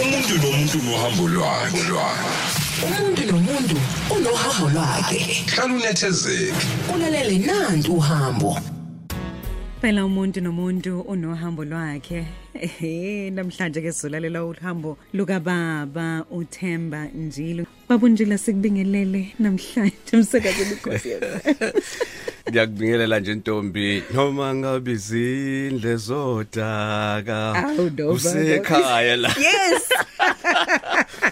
umuntu nomuntu nohambo lwakhe. Umuntu nomuntu unohambo lwakhe. Hlala unethezeke. Ulalele nantu uhambo. Phela umuntu nomuntu unohambo lwakhe. Ehe namhlanje ke sizolalela uhambo luka baba uThemba Njilo. Baba Njilo sikubingelele namhlanje umsakazo ukhosi. ngiyakubingelela nje ntombi noma ngabe izindle zodaka Awu, Ndoba, usekhaya la Yes.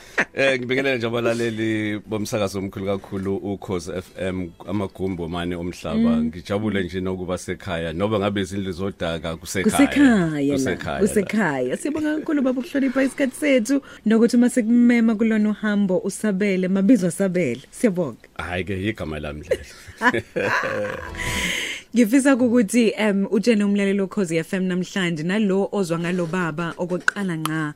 eh ngibingelela nje abalaleli bomsakazo omkhulu kakhulu ukhozi FM amagumbo mane omhlaba Mm. ngijabule nje nokuba sekhaya noba ngabe izindle zodaka kusekhaya Kusekhaya. Kusekhaya. Sibonga kakhulu baba ukuhlonipha isikhathi sethu nokuthi mase kumema kulona uhambo usabele mabizwa sabele. Siyabonga. hayi ke igama lami lelo Ngifisa ukuthi em utshene umlalelo ukhozi FM namhlanje nalo ozwa ngalo baba okweqala nqa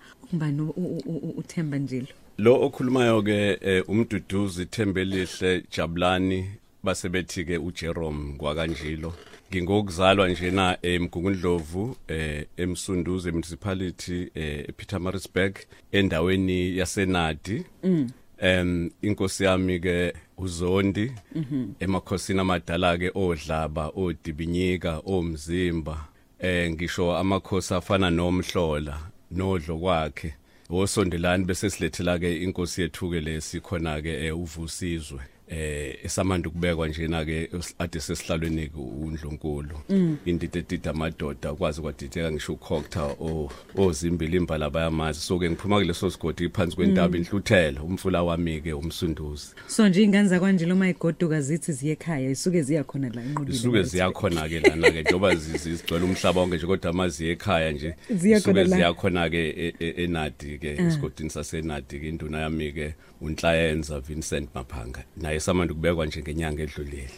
u- uThemba Njilo. Lo okhulumayo ke eh, umduduzi Thembelihle Jabulani basebethi ke uJerome kwakanjilo ngingokuzalwa njena eMgungundlovu eh eMsunduze municipality eh ePietermaritzburg endaweni yaseNadi. Em inkosi yami ke uZondi emakhosini amadala ke odlaba odibinyika omzimba. Eh ngisho amakhosi afana nomhlola nodlo kwakhe. Osondelani bese silethela ke inkosi yethu ke lesikhona ke eh, uvusizwe. Eh esamanda kubekwa njena ke ade sesihlalweni ke uNdlunkulu indide edida amadoda kwazi kwadideka ngisho ukhokta o ozimbili imbala bayamazi. So ke ngiphuma kuleso sigodi phansi kwentaba inhluthelo umfula wami ke umsunduzi. So nje ingane zakwanjilo mayigoduka zithi ziye ekhaya isuke ziya khona la enqubile. isuke ziyakhona ke lana ke njoba zizigcwele umhlaba wonke nje kodwa amazi ekhaya nje Ziya khona isuke la. ziyakhona ke e- e- enadi ke esigodini sasenadi ke induna yami ke unhlayenza Vincent Maphanga naye samanda kubekwa nje ngenyanga edlulile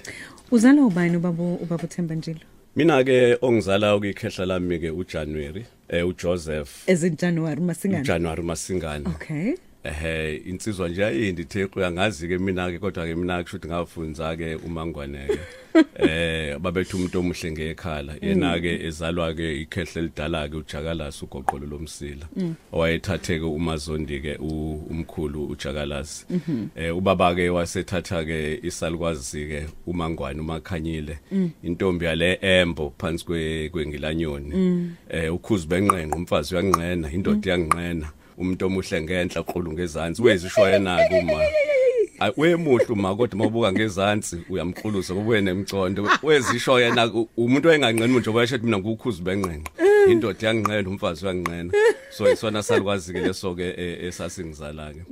Uzala ubani ubaba ubaba uThemba Njilo? mina ke ongizala ukuyikhehla lami ke uJanuary eh uJoseph As in January masingana. uJanuary Masingana Okay. Ehe insizwa nje ayindi the uyangazi ke mina ke kodwa ke mina kusho ukuthi ngafunza ke umangwane ke eh babethu umuntu omuhle ngekhala yena ke ezalwa ke ikhehle lidala ke uJakalasi ugoqolo lomsila owayethatheke umazondi ke u- umkhulu uJakalasi eh ubaba ke wasethatha ke isalukwazi ke umangwane umakhanyile intombi yale embo phansi kwe kwengilanyoni eh ukhuzi benqenqa umfazi uyanqena indoda iyanqena umuntu omuhle ngenhla qhulu ngezansi wezisho yena ke uma. Ay, wemuhle uma kodwa mabuka ngezansi uyamqhuluza kube nemcondo. Wezisho yena umuntu oyenganqeni nje bayasho mina ngukhuzi benqenqa indoda yanqena umfazi uyanqena so isona salukwazi ke leso ke esasingizala ke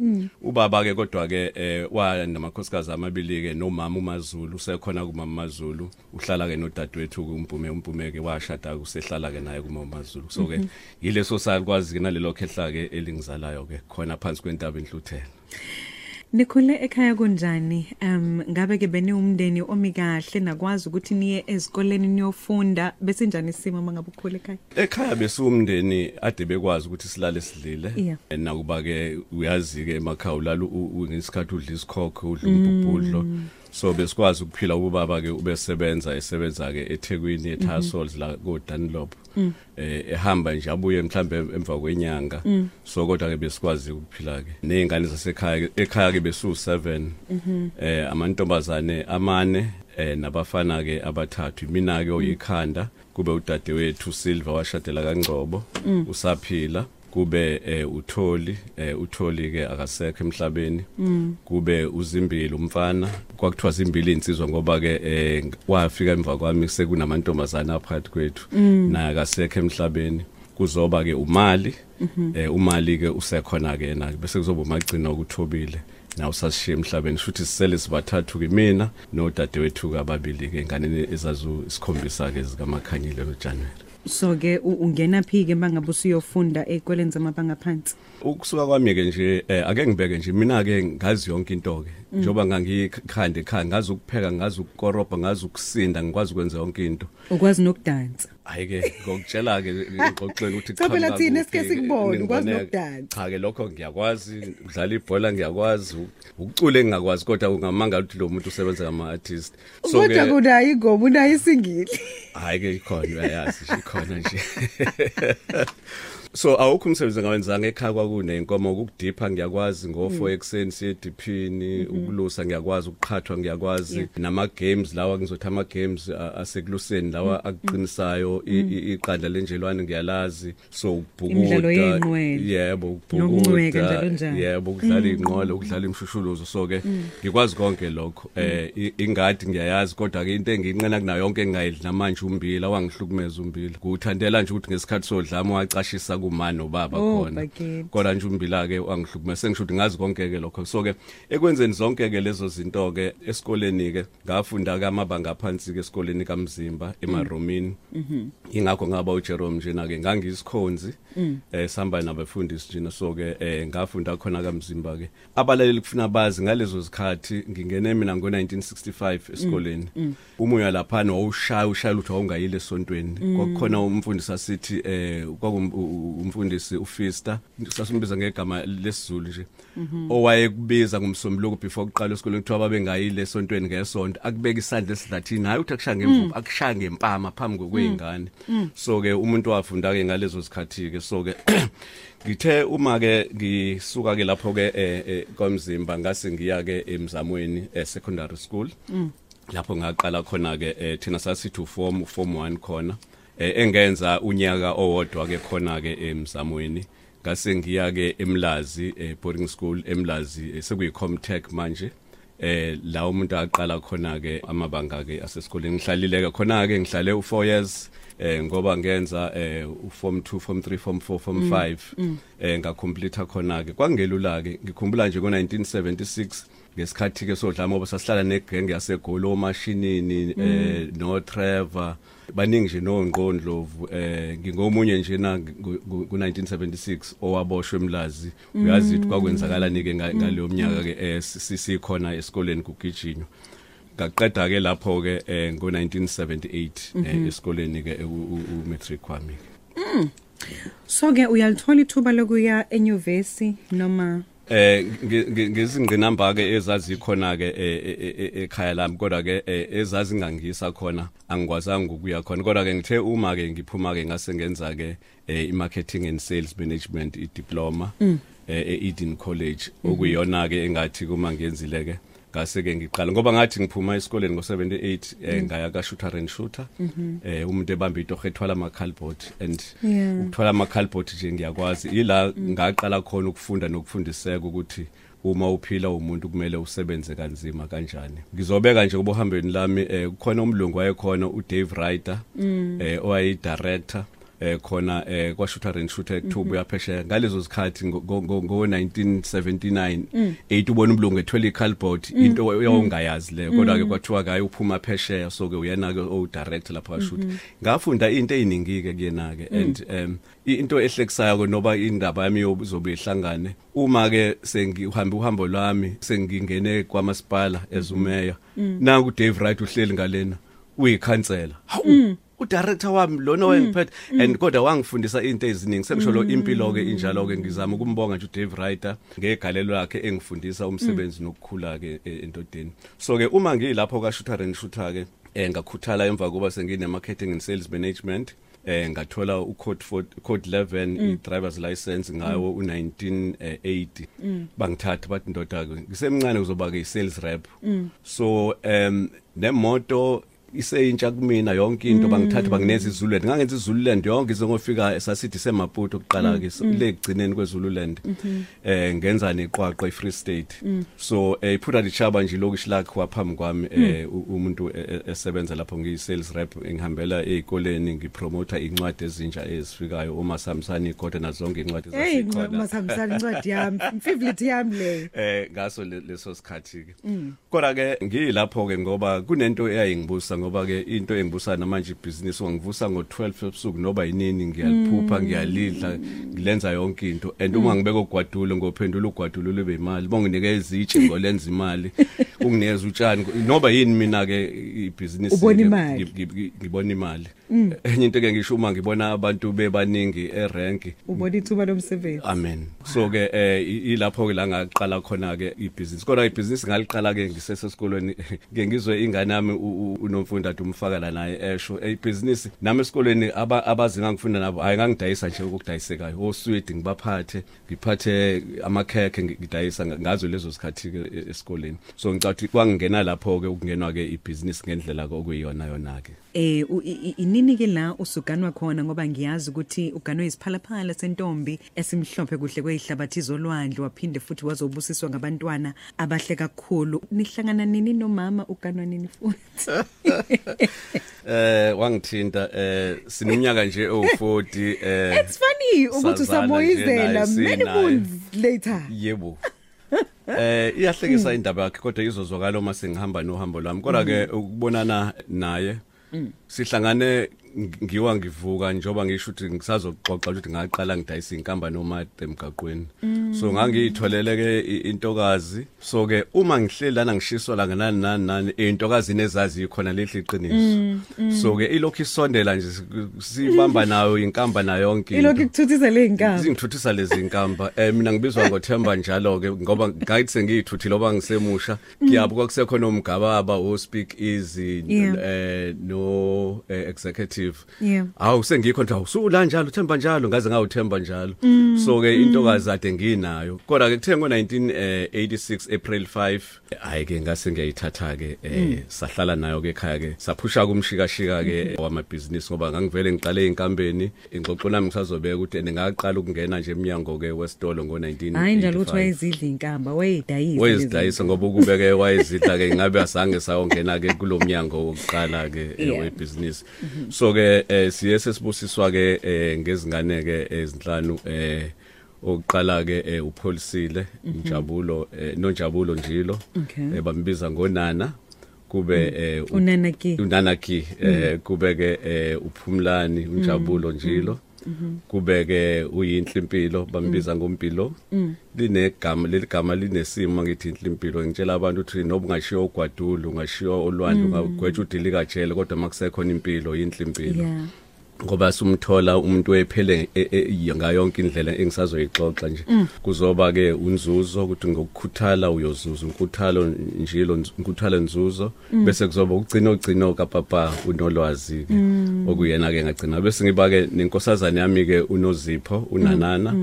ubaba ke kodwa ke wa namakhosikazi amabili ke nomama uMazulu usekhona kumama uMazulu uhlala ke nodadewethu kumpume umpume ke washada kusehlala ke naye kumama uMazulu. So ke yileso salukwazi ke nalelo khehla ke elingizalayo ke khona phansi kwentaba enhluthela. Nikhule ekhaya kunjani? Um ngabe ke beni umndeni omi kahle nakwazi ukuthi niye ezikoleni niyofunda bese njani isimo mangabe ukhule ekhaya? ekhaya besumndeni ade bekwazi ukuthi silale sidlile Yeah. nakuba ke uyazi ke emakhaya ulala ngesikhathi udla isikhokho udla umbubhudlo so besikwazi ukuphila ubaba ke ubesebenza esebenza ke eThekwini eTasols la ko Dunlop eh ehamba nje abuye mhlambe emva kwenyanga. So kodwa ke besikwazi ukuphila ke nezingane zasekhaya ekhaya ke besu 7 eh amantombazane amane eh nabafana ke abathathu. Mina ke oyikhanda kube udadewethu Silva washadela kaNgcobo. Usaphila. Kube eh, utholi eh, utholi ke akasekho emhlabeni. Kube uzimbili umfana. Kwakuthiwa zimbili insizwa ngoba ke eh, wafika emva kwami sekunamantombazana aphakathi kwethu. Naye akasekho emhlabeni. Kuzoba ke umali eh, umali ke usekhona ke yena bese kuzoba umagcina ukuthobile na usashiye emhlabeni. Futhi sisele sibathathu ke mina nodadewethu ke ababili ke ingane ezazu isikhombisa ke zikamakhanyile noJanuary So ke u- ungena phi ke mangabe usiyofunda ezikoleni zamabanga phansi? ukusuka kwami ke nje eh, ake ngibeke nje mina ke ngazi yonke into ke njoba ngangikhanda ekhaya ngazi ukupheka ngazi ukukorobha ngazi ukusinda ngikwazi ukwenza yonke into Ukwazi nokudansa. Hayi ke ngokutshela ke ngixoxela ukuthi Cha, phela qhamuka thina kuphi, esike sikubone, ukwazi ningibone- nokudansa. cha ke lokho ngiyakwazi ukudlala ibhola ngiyakwazi ukucula engingakwazi kodwa ungamangala ukuthi lo muntu usebenza kama artist Kodwa kunayo ingoma unayo isingili. hayi ke ikhona uyayazi nje ikhona nje so awukho umsebenzi ngawenzanga ekhaya kwakunenkomo ukudipha ngiyakwazi ngo4 ekseni siye ediphini ukulusa ngiyakwazi ukuqhathwa ngiyakwazi. Nama games lawa ngizothi ama games a- asekuluseni lawa akuqinisayo. I- i- iqanda lenjelwane ngiyalazi. So ukubhukuda. Imidlalo yenqwele. yebo Nokuncweka, ukubhukuda njalo njalo. yebo ukudlala inqola ukudlala imshushuluzo. So ke ngikwazi konke lokho. Eh i- ingadi ngiyayazi kodwa ke into engiyinqena kunayo yonke engayidli namanje umbila wangihlukumeza umbila kuthandela nje ukuthi ngesikhathi sodlama wacashisa kumani nobaba Oh, khona. bakithi. kodwa nje umbila ke wangihlukumeza sengisho ukuthi ngazi konke ke lokho. So ke ekwenzeni zonke ke lezo zinto ke esikoleni ke ngafunda ke amabanga aphansi ke esikoleni kaMzimba emaromini. Ingakho ngaba uJerome njena ke ngangisikhonzi eh sihamba nabafundisi njena. So ke eh ngafunda khona kaMzimba ke abalaleli kufuna bazi ngalezo zikhathi ngingene mina ngo1965 esikoleni. Umuya lapha wawushaya ushaya ukuthi awungayile esontweni. Kwakukhona umfundisi asithi eh kwakumfundisi uFista sasimbiza ngegama lesizulu nje owayekubiza ngumsombuluko before kuqala esikoleni kuthiwa babengayile esontweni ngesonto. Akubeka isandla esidlathini hayi uthi akushaya ngemvubu akushaya ngempama phambi kokweyingane so ke umuntu wafunda ke ngalezo zikhathi ke so ke ngithe uma ke ngisuka ke lapho ke eh, eh, kwamzimba ngase ngiya ke emzamweni eh, secondary school. Lapho ngaqala khona ke thina sasithi uform form 1 khona. Engenza unyaka owodwa ke khona ke emzamweni. Ngase ngiya ke emlazi eh, boarding school emlazi eh, sekuyicomtech manje. Eh la umuntu aqala khona ke amabanga ke asesikoleni. Ngihlalile ke khona ke ngihlale u4 years eh ngoba ngenza eh uform 2 form 3 form 4 form 5 eh ngacomplete khona ke. Kwangelula ke ngikhumbula nje ngo1976 ngesikhathi ke sodlama ngoba sasihlala negenge yasegolo mashinini eh no Trevor baningi nje nongqondlovu eh ngingomunye nje na ku1976 owaboshwe emlazi. Uyazi ukuthi kwakwenzakala nike ngaleyo mnyaka ke eh sisikhona esikoleni kugijinywa ngaqeda ke lapho ke eh ngo1978 eh, esikoleni ke u matric wami so ke uyalithola ithuba lokuya enyuvesi noma eh ngizingqinamba ke ezazikhona ke e- e- e- ekhaya lami kodwa ke eh, ezazi ngangisa khona angikwazanga ukuya khona. Kodwa ke ngithe uma ke ngiphuma ke ngase ngenza ke eh, i-marketing and sales management i-diploma eh, e-Eden College. Okuyiyona ke engathi kuma ngiyenzile ke ngase ke ngiqala ngoba ngathi ngiphuma esikoleni ngo78 eh, ngaya ka shooter and shooter eh umuntu ebamba itoho ethwala ama cardboard and Yeah. ukuthwala ama cardboard nje ngiyakwazi. Ila ngaqala khona ukufunda nokufundiseka ukuthi uma uphila umuntu kumele usebenze kanzima kanjani. Ngizobeka nje kubohambeni lami eh, kukhona umlungu wayekhona uDave Ryder eh owayi director eh khona eh kwa shooter and shooter ekuthuba uyaphesheya. Ngalezo zikhathi ngo ngo- ngo 1979 8 ubona umlungu ethwele icardboard into oyawungayazi le. Kodwa ke kwathiwa kayi uphuma phesheya so ke uyena ke o director lapha shoot ngafunda into eziningi ke kuyena ke and um into ehlekisayo noba indaba yami yozobe ihlangane uma ke sengihambe uhambo lwami sengingene kwamasipala ezumeya nangu Dave Wright uhleli ngalena uyikhansela. Hawu! Udirector wami lona wengiphethe and kodwa wangifundisa into eziningi. Sengisho lo impilo ke injalo ke ngizama ukumbonga nje uDave Writer ngegalelo lakhe engifundisa umsebenzi nokukhula ke e- endodeni. So ke uma ngilapho ka shooter and shooter ke eh ngakhuthala emva kuba sengine marketing and sales management eh ngathola u code 4 code 11 i driver's license ngawo u1980 bangithatha bathi ndoda ke ngisemncane uzoba ke i sales rep. So em nemoto iseyintsha kumina yonke into bangithatha bangineza iZululand. Ngangenza iZululand yonke izongofika sasithi semaputo kuqala ke so- le gcineni kweZululand eh ngenza neqwaqwa eFree State. So eh iphutha lichaba nje lokushi lakhe waphambi kwami eh u- umuntu e- e- esebenza lapho ngiyi sales rep ngihambela ezikoleni ngipromoter incwadi ezintsha ezifikayo. Uma samsani igoda nazonke incwadi hey zazikhona masihambisana incwadi yami favorite yami leyo eh ngaso le- leso sikhathi ke kodwa ke ngiyilapho ke ngoba kunento eyayingibusa ngoba ke into engibusa namanje ibhizinisi wangivusa ngo12 ebusuku noba yinini ngiyaliphupha ngiyalidla ngilenza yonke into. And uma ngibeka ugwadulo ngophendula ugwadulo libe imali bonginike izitshe ngolenza imali unginikeza utshani noba yini mina ke ibhizinisi ngibona imali. Enye into ke ngisho uma ngibona abantu bebaningi erank ubona ithuba lomsebenzi. Amen. So ke eh i- ilapho ke la ngaqala khona ke ibhizinisi. Kodwa ibhizinisi ngaliqala ke ngisesesikolweni. Ke ngizwe ingane yami u- u- unomfundi ade umfaka la naye esho. Eh, ibhizinisi nami esikolweni aba- abazi ngangifunda nabo hayi ngangidayisa nje ukudayisekayo oswidi ngibaphathe ngiphathe amakhekhe ngi- ngidayisa nga- ngazo lezo sikhathi ke e- esikoleni so ngicathi kwangena lapho ke ukungenwa ke ibhizinisi ngendlela ke okuyiyona yona ke Eh u- i- i- inini ke la usuganwa khona ngoba ngiyazi ukuthi uganwe isiphalaphala sentombi esimhlophe kuhle kweyihlabathi zolwandle waphinde futhi wazobusiswa ngabantwana abahle kakhulu. Nihlangana nini nomama? Uganwa nini futhi? Eh wangithinta eh sinominyaka nje o40 eh It's funny ukuthi Sazana usamoyizela nje naye, many sinaye. moons later yebo. Eh iyahlekisa indaba yakhe kodwa izozwakala uma sengihamba nohambo lwami kodwa ke ukubonana naye sihlangane ng- ngiwa ngivuka njoba ngisho ukuthi ngisazoxoxa ukuthi ngaqala ngidayisa inkamba noma emgaqweni. So ngangiyitholele ke i- intokazi. So ke uma ngihleli lana ngishiswa la nganani nani nani intokazi nezazi khona lehli iqiniso. So ke ilokhu isondela nje si- sibamba nayo inkamba nayo yonke into. ilokhu ikuthuthisa le nkamba zingithuthisa lezi inkamba eh mina ngibizwa ngoThemba njalo ke ngoba ngayithi sengiyithuthi loba ngisemusha. Ngiyabo kwakusekhona umgababa o speak easy Yeah. eh no eh, executive Yeah. awu sengikho nje usula njalo uthemba njalo ngaze ngawuthemba njalo. So ke intokazi ade nginayo. Kodwa ke kuthe ngo 1986 April 5 hayi ke ngase ngiyayithatha ke eh sahlala nayo ke ekhaya ke saphusha kumshikashika ke wamabhizinisi ngoba ngangivele ngiqale inkambeni ingxoxo nami ngisazobeka ukuthi ngaqala ukungena nje eminyango ke westolo ngo 19 hayi njalo uthi wayezidla inkamba wayedayisa wayezidayisa ngoba ukube ke wayezidla ke ngabe asange sayongena ke kulomnyango wokuqala ke eh, Yeah. webusiness so ke eh, siye sesibusiswa ke eh, ngezingane ke ezinhlanu eh oqala ke eh, upholisile injabulo eh, nonjabulo njilo eh, bambiza ngonana kube eh, u- unana ki unana ki eh kube ke eh uphumlani unjabulo njilo. kube ke uyinhle impilo bambiza ngompilo. Linegama leligama linesimo ngithi inhle impilo. Ngitshela abantu ukuthi noba ungashiya ogwadulu ungashiya olwandle ungagwetshwa udilika jele kodwa makusekhona impilo yinhle impilo. Yeah. Ngoba sumthola umuntu ephele e- e- ngayonke indlela engisazoyixoxa nje. Kuzoba ke unzuzo ukuthi ngokukhuthala uyozuza unkuthalo njilo unkuthalo nzuzo. Bese kuzoba ugcina ogcino kapapa unolwazi ke okuyena ke ngagcina. Bese ngiba ke nenkosazana yami ke unozipho unanana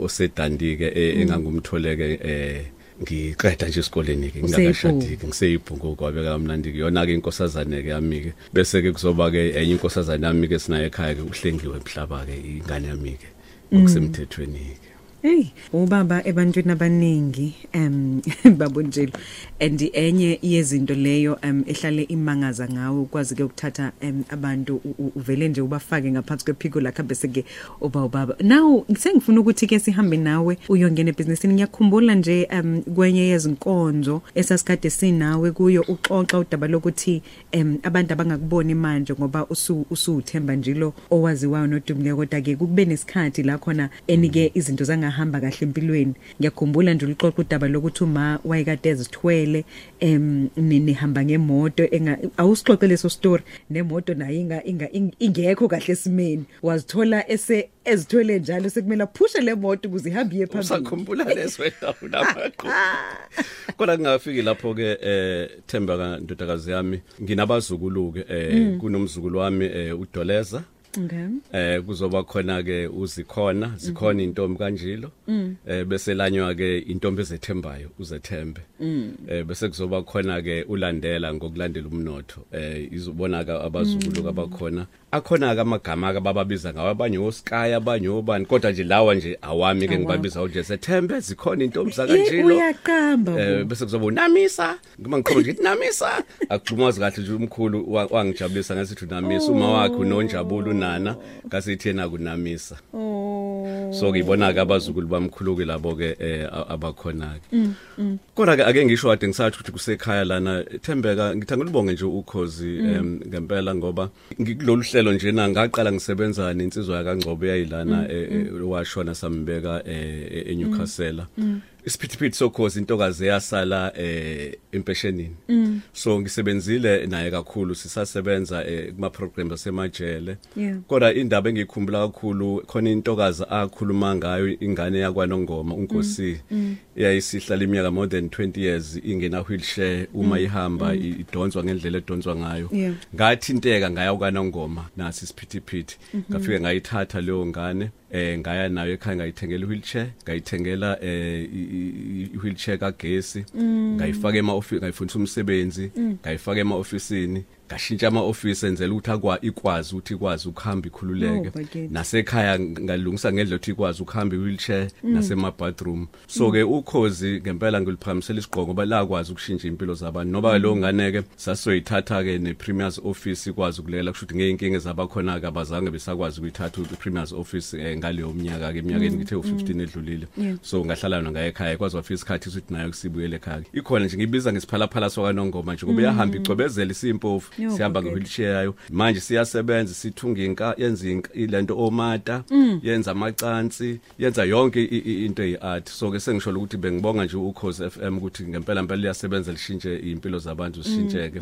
osedandike e- engangumtholeke eh ngiqeda nje esikoleni ke ngingakashadi ke ngiseyibhungu kwabe kamnandi ke. Yona ke inkosazane ke yami ke bese ke kuzoba ke enye inkosazane yami ke sinayo ekhaya ke uhlengiwe emhlaba ke ingane yami ke okusemthethweni ke Hey, ubaba ebantwini abaningi em babunjilo and enye yezinto leyo em ehlale imangaza ngawe ukwazi ke ukuthatha em abantu u- u- uvele nje ubafake ngaphansi kwephiko lakhe bese ke uba ubaba. Now sengifuna ukuthi ke sihambe nawe uyongena ebusinessini ngiyakhumbula nje em kwenye yezinkonzo esasikade sinawe kuyo uxoxa udaba lokuthi em abantu abangakuboni manje ngoba usu usuthemba njilo owaziwayo nodumileyo kodwa ke kube nesikhathi la khona enike izinto zangahamba kahle empilweni. Ngiyakhumbula nje ulixoxa udaba lokuthi uma wayekade ezithwele em ni- nihamba ngemoto enga awusixoxe leso story. Nemoto nayo inga inga- ing- ingekho kahle esimeni. Wazithola ese ezithwele njalo sekumele aphushe le moto ukuze ihambe iye phambili. Usakhumbula leso wendawo namaqo kodwa ngingafiki lapho ke eh Themba kandodakazi yami nginabazukulu ke eh kunomzukulu wami eh udoleza. Okay. Eh kuzoba khona ke uzikhona zikhona intombi kanjilo. Eh bese lanywa ke intombi ezethembayo uzethembe. Eh bese kuzoba khona ke ulandela ngokulandela umnotho. Eh izobona ka abazukulu abakhona. Akhona ke amagama ke bababiza ngawo abanye oSky abanye obani kodwa nje lawa nje awami. ke ngibabiza nje sethembe zikhona intombi Eh, zakanjilo uyaqamba eh bo. bese kuzoba unamisa ngima ngikhomba nje namisa. Akuxhumazi kahle nje umkhulu wa- wangijabulisa ngasithi unamisa uma wakhe unonjabulo unana ngasithi yena kunamisa. Oh. So ngibona ke abazukulu bamkhulu ke labo ke eh, abakhona ke kodwa ke ake ngisho kade ngisathi ukuthi kusekhaya lana Thembeka ngithanda ulibonge nje ukhozi em, ngempela ngoba ngikulolu hlelo nje na ngaqala ngisebenza nensizwa yakangcobo yayilana eh, eh, washona sambeka eh, e- eNewcastle. Isiphithiphithi sokhozi intokazi yasala eh empeshenini. So ngisebenzile naye kakhulu sisasebenza eh, kuma programs asemajele. Yeah. kodwa indaba engikhumbula kakhulu khona intokazi akhuluma ngayo ingane yakwanongoma unkosi. Eyayisihlala iminyaka more than 20 years ingena wheelchair uma ihamba i- idonswa ngendlela edonswa ngayo. Yeah. ngathinteka ngaya kwanongoma nasi isiphithiphithi. Ngafike ngayithatha leyo ngane. Eh ngaya nayo ekhaya ngayithengela wheelchair ngayithengela eh i- i- i wheelchair kagesi. Ngayifaka ema office ngayifundisa umsebenzi. Ngayifaka ema officeini ngashintsha ama office enzela ukuthi akwa ikwazi ukuthi ikwazi ukuhamba ikhululeke. Oh, bakithi. nasekhaya ngalungisa ngendlela ukuthi ikwazi ukuhamba i-wheelchair nasema bathroom so ke ukhozi ngempela ngiliphakamisela isigqoko ngoba lakwazi ukushintsha impilo zabantu. Noba lo nganeke sasoyithatha ke ne-premiers office ikwazi ukulela kusho ukuthi ngeyinkinga zabakhona ke abazange besakwazi ukuyithatha i-premiers office eh, ngaleyo mnyaka ke eminyakeni ngithe u15 edlulile. Yeah. so ngahlala yona ngaye ekhaya kwazi wafika isikhathi ukuthi nayo kusibuyele ekhaya ikhona nje ngibiza ngesiphalaphala sokwanongoma nje ngoba iyahamba icwebezela isimpofu Yo, sihamba okay. nge-wheelchair yayo manje siyasebenza sithunga inka yenza inka ilento omata yenza amacansi yenza yonke i- i- into eyi-art so ke sengisho ukuthi bengibonga nje ukhozi FM ukuthi ngempela mpela liyasebenza lishintshe impilo zabantu zishintsheke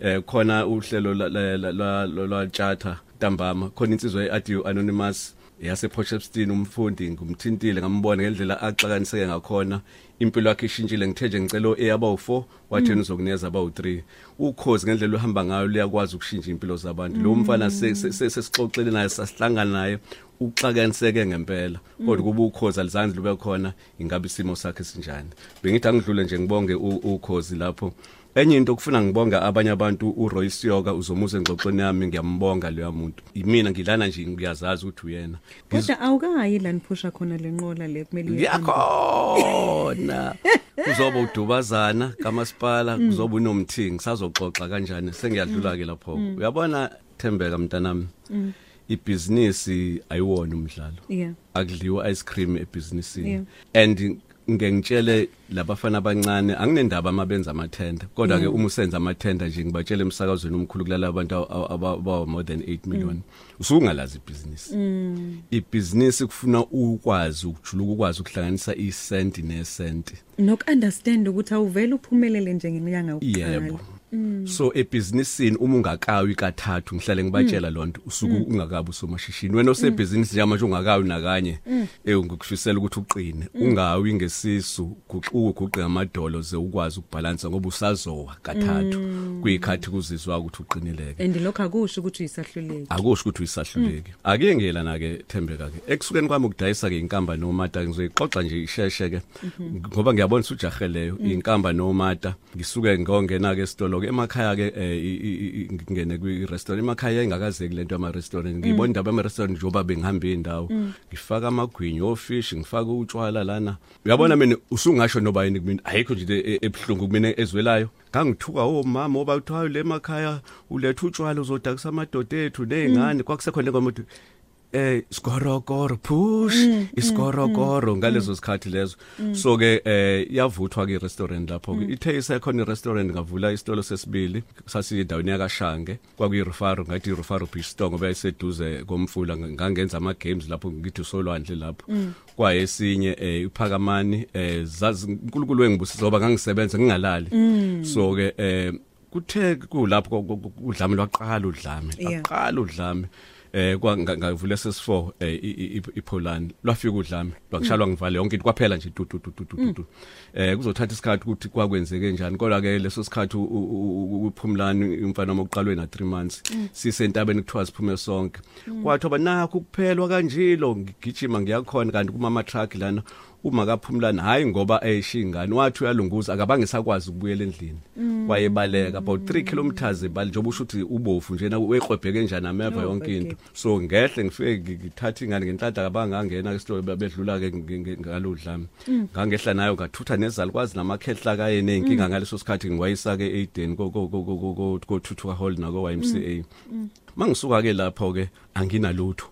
eh khona uhlelo la- la- la- la- la- lwatshata ntambama khona insizwa ye-audio anonymous yase Potchefstroom umfundi ngumthintile ngambona ngendlela axakaniseke ngakhona. Impilo yakhe ishintshile ngithe nje ngicela eyaba u4 wathi yena uzokunikeza aba u3 ukhozi ngendlela uhamba ngayo liyakwazi ukushintsha impilo zabantu. Lo mfana se- se- se- sesixoxele naye sasihlangana naye uxakaniseke ngempela. Kodwa kuba ukhozi alizange lube khona ingabe isimo sakhe sinjani. Bengithi angidlule nje ngibonge u- ukhozi lapho. Enye into kufuna ngibonga abanye abantu uRoy Siyoka uzomuze engxoxweni yami ngiyambonga leya muntu. Imina ngilana nje ngiyazazi ukuthi uyena. Kodwa awukayi la niphusha khona lenqola le kumele uyihambe. ngiyakhona. Kuzoba udubazana kamasipala kuzoba unomthingi. Sazoxoxa kanjani? Sengiyadlula ke lapho uyabona Thembeka mntanami? Ibhizinisi ayiwona umdlalo. Yeah. Akudliwa ice cream ebhizinisini. Yeah. and ngengitshele labafana abancane anginendaba amabenza amathenda. Kodwa ke uma usenza amathenda nje ngibatshele emsakazweni omkhulu kulala abantu aba more than 8 million. Usungalazi ibhizinisi. Ibhizinisi kufuna ukwazi ukujuluka ukwazi ukuhlanganisa isenti nesenti. Nokunderstand ukuthi awuvele uphumelele nje ngenyanga yokuqala. Yebo. So ebhizinisini uma ungakawi kathathu ngihlale ngibatshela lonto usuku ungakabi usomashishini. Wena osebhizinisi nje manje ungakawi nakanye eh ngikufisela ukuthi uqine. Ungawi ngesisu guxuke guqe amadolo ze ukwazi ukubalansa ngoba usazowa kathathu. Kuyikhathi kuzizwa ukuthi uqinileke. And lokho akusho ukuthi uyisahluleki. Akusho ukuthi uyisahluleki. Ake ngelana ke Thembeka ke ekusukeni kwami ukudayisa ke inkamba nomata ngizoyixoxa nje isheshe ke ngoba ngiyabona ukuthi ujaheleyo inkamba nomata. Ngisuke ngongena ke esitolo ke emakhaya ke eh, i- i- i- ngingene kwi restaurant emakhaya ingakazeki lento ama restaurant ngibona indaba ama restaurant njoba bengihamba indawo ngifaka amagwinyo ofish ngifaka utshwala lana. Uyabona mina usungasho noba yini kumina ayikho nje into e- ebuhlungu kumina ezwelayo. Ngangithuka omama oba uthiwa le emakhaya uletha utshwala uzodakisa amadoda ethu nezingane kwakusekhona ngomuntu eh skorokoro push iskorokoro ngalezo sikhathi lezo so ke eh yavuthwa ke restaurant lapho ke ithe isekhona restaurant ngavula isitolo sesibili sasiyindaweni yakashange. Kwakuyi Rufaro ngathi Rufaro Beach Store ngoba yayiseduze komfula ngangenza ama games lapho ngithi solwandle lapho. Kwayesinye eh iphakamani eh zazi uNkulunkulu wengibusisa ngoba ngangisebenza ngingalali. So ke eh kuthe kulapho udlame lwaqala udlame Yeah. lwaqala udlame. eh kwa nga- ngavula SS4 eh i- i- i- iPoland. Lwafika udlame lwangishalwa ngivale yonke into kwaphela nje tu tu tu tu tu tu, tu. Eh kuzothatha isikhathi ukuthi kwakwenzeke njani kodwa ke leso sikhathi u- u- u- uphumlani umfana wokuqalwe na 3 months sisentabeni kuthiwa siphume sonke. Kwathi oba nakho kuphelwa kanjilo ngigijima ngiyakhona kanti kuma ama truck lana uma kaphumlana hayi ngoba eyishingane wathi uyalunguza akabange sakwazi ukubuyela endlini wayebaleka about 3 kilometers ebali njengoba usho ukuthi ubofu njena weqwebheke njani ameva Oh, yonke into okay. so ngehle ngifike ngi- ngithatha ingane ngenhlada kabangangena ke store bedlula ke ngalodlami ngangehla nayo ngathutha nezalukwazi namakhehla kaye nenkinga ngaleso sikhathi ngiwayisa ke Aiden ko ko ko ko- ko ko Thuthuka Hall nako YMCA mangisuka ke lapho ke anginalutho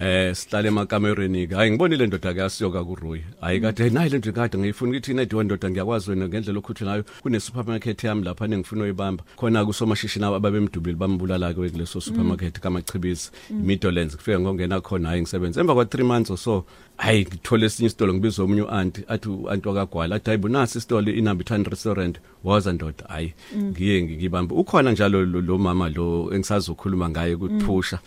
eh sihlala emakamereni ke. Hayi ngibonile indoda ke asiyoka kuRuy hayi kade hey nayi lento kade ngiyifuna ukuthi ina ndoda ngiyakwazi wena ngendlela okhuthi nayo kune supermarket yami lapha nengifuna uyibamba. Khona kusomashishini ababemdubile bambulala ke kuleso supermarket kamachibisi Midlands kufika ngongena khona hayi ngisebenza emva kwa 3 months or so hayi ngithole esinye isitolo ngibiza omunye uanti athi uanti wakagwala athi hayi bonasi isitolo inambithani restaurant. Waza ndoda hayi ngiye ngibamba ukhona njalo lo mama lo engisazokhuluma ngaye kuphusha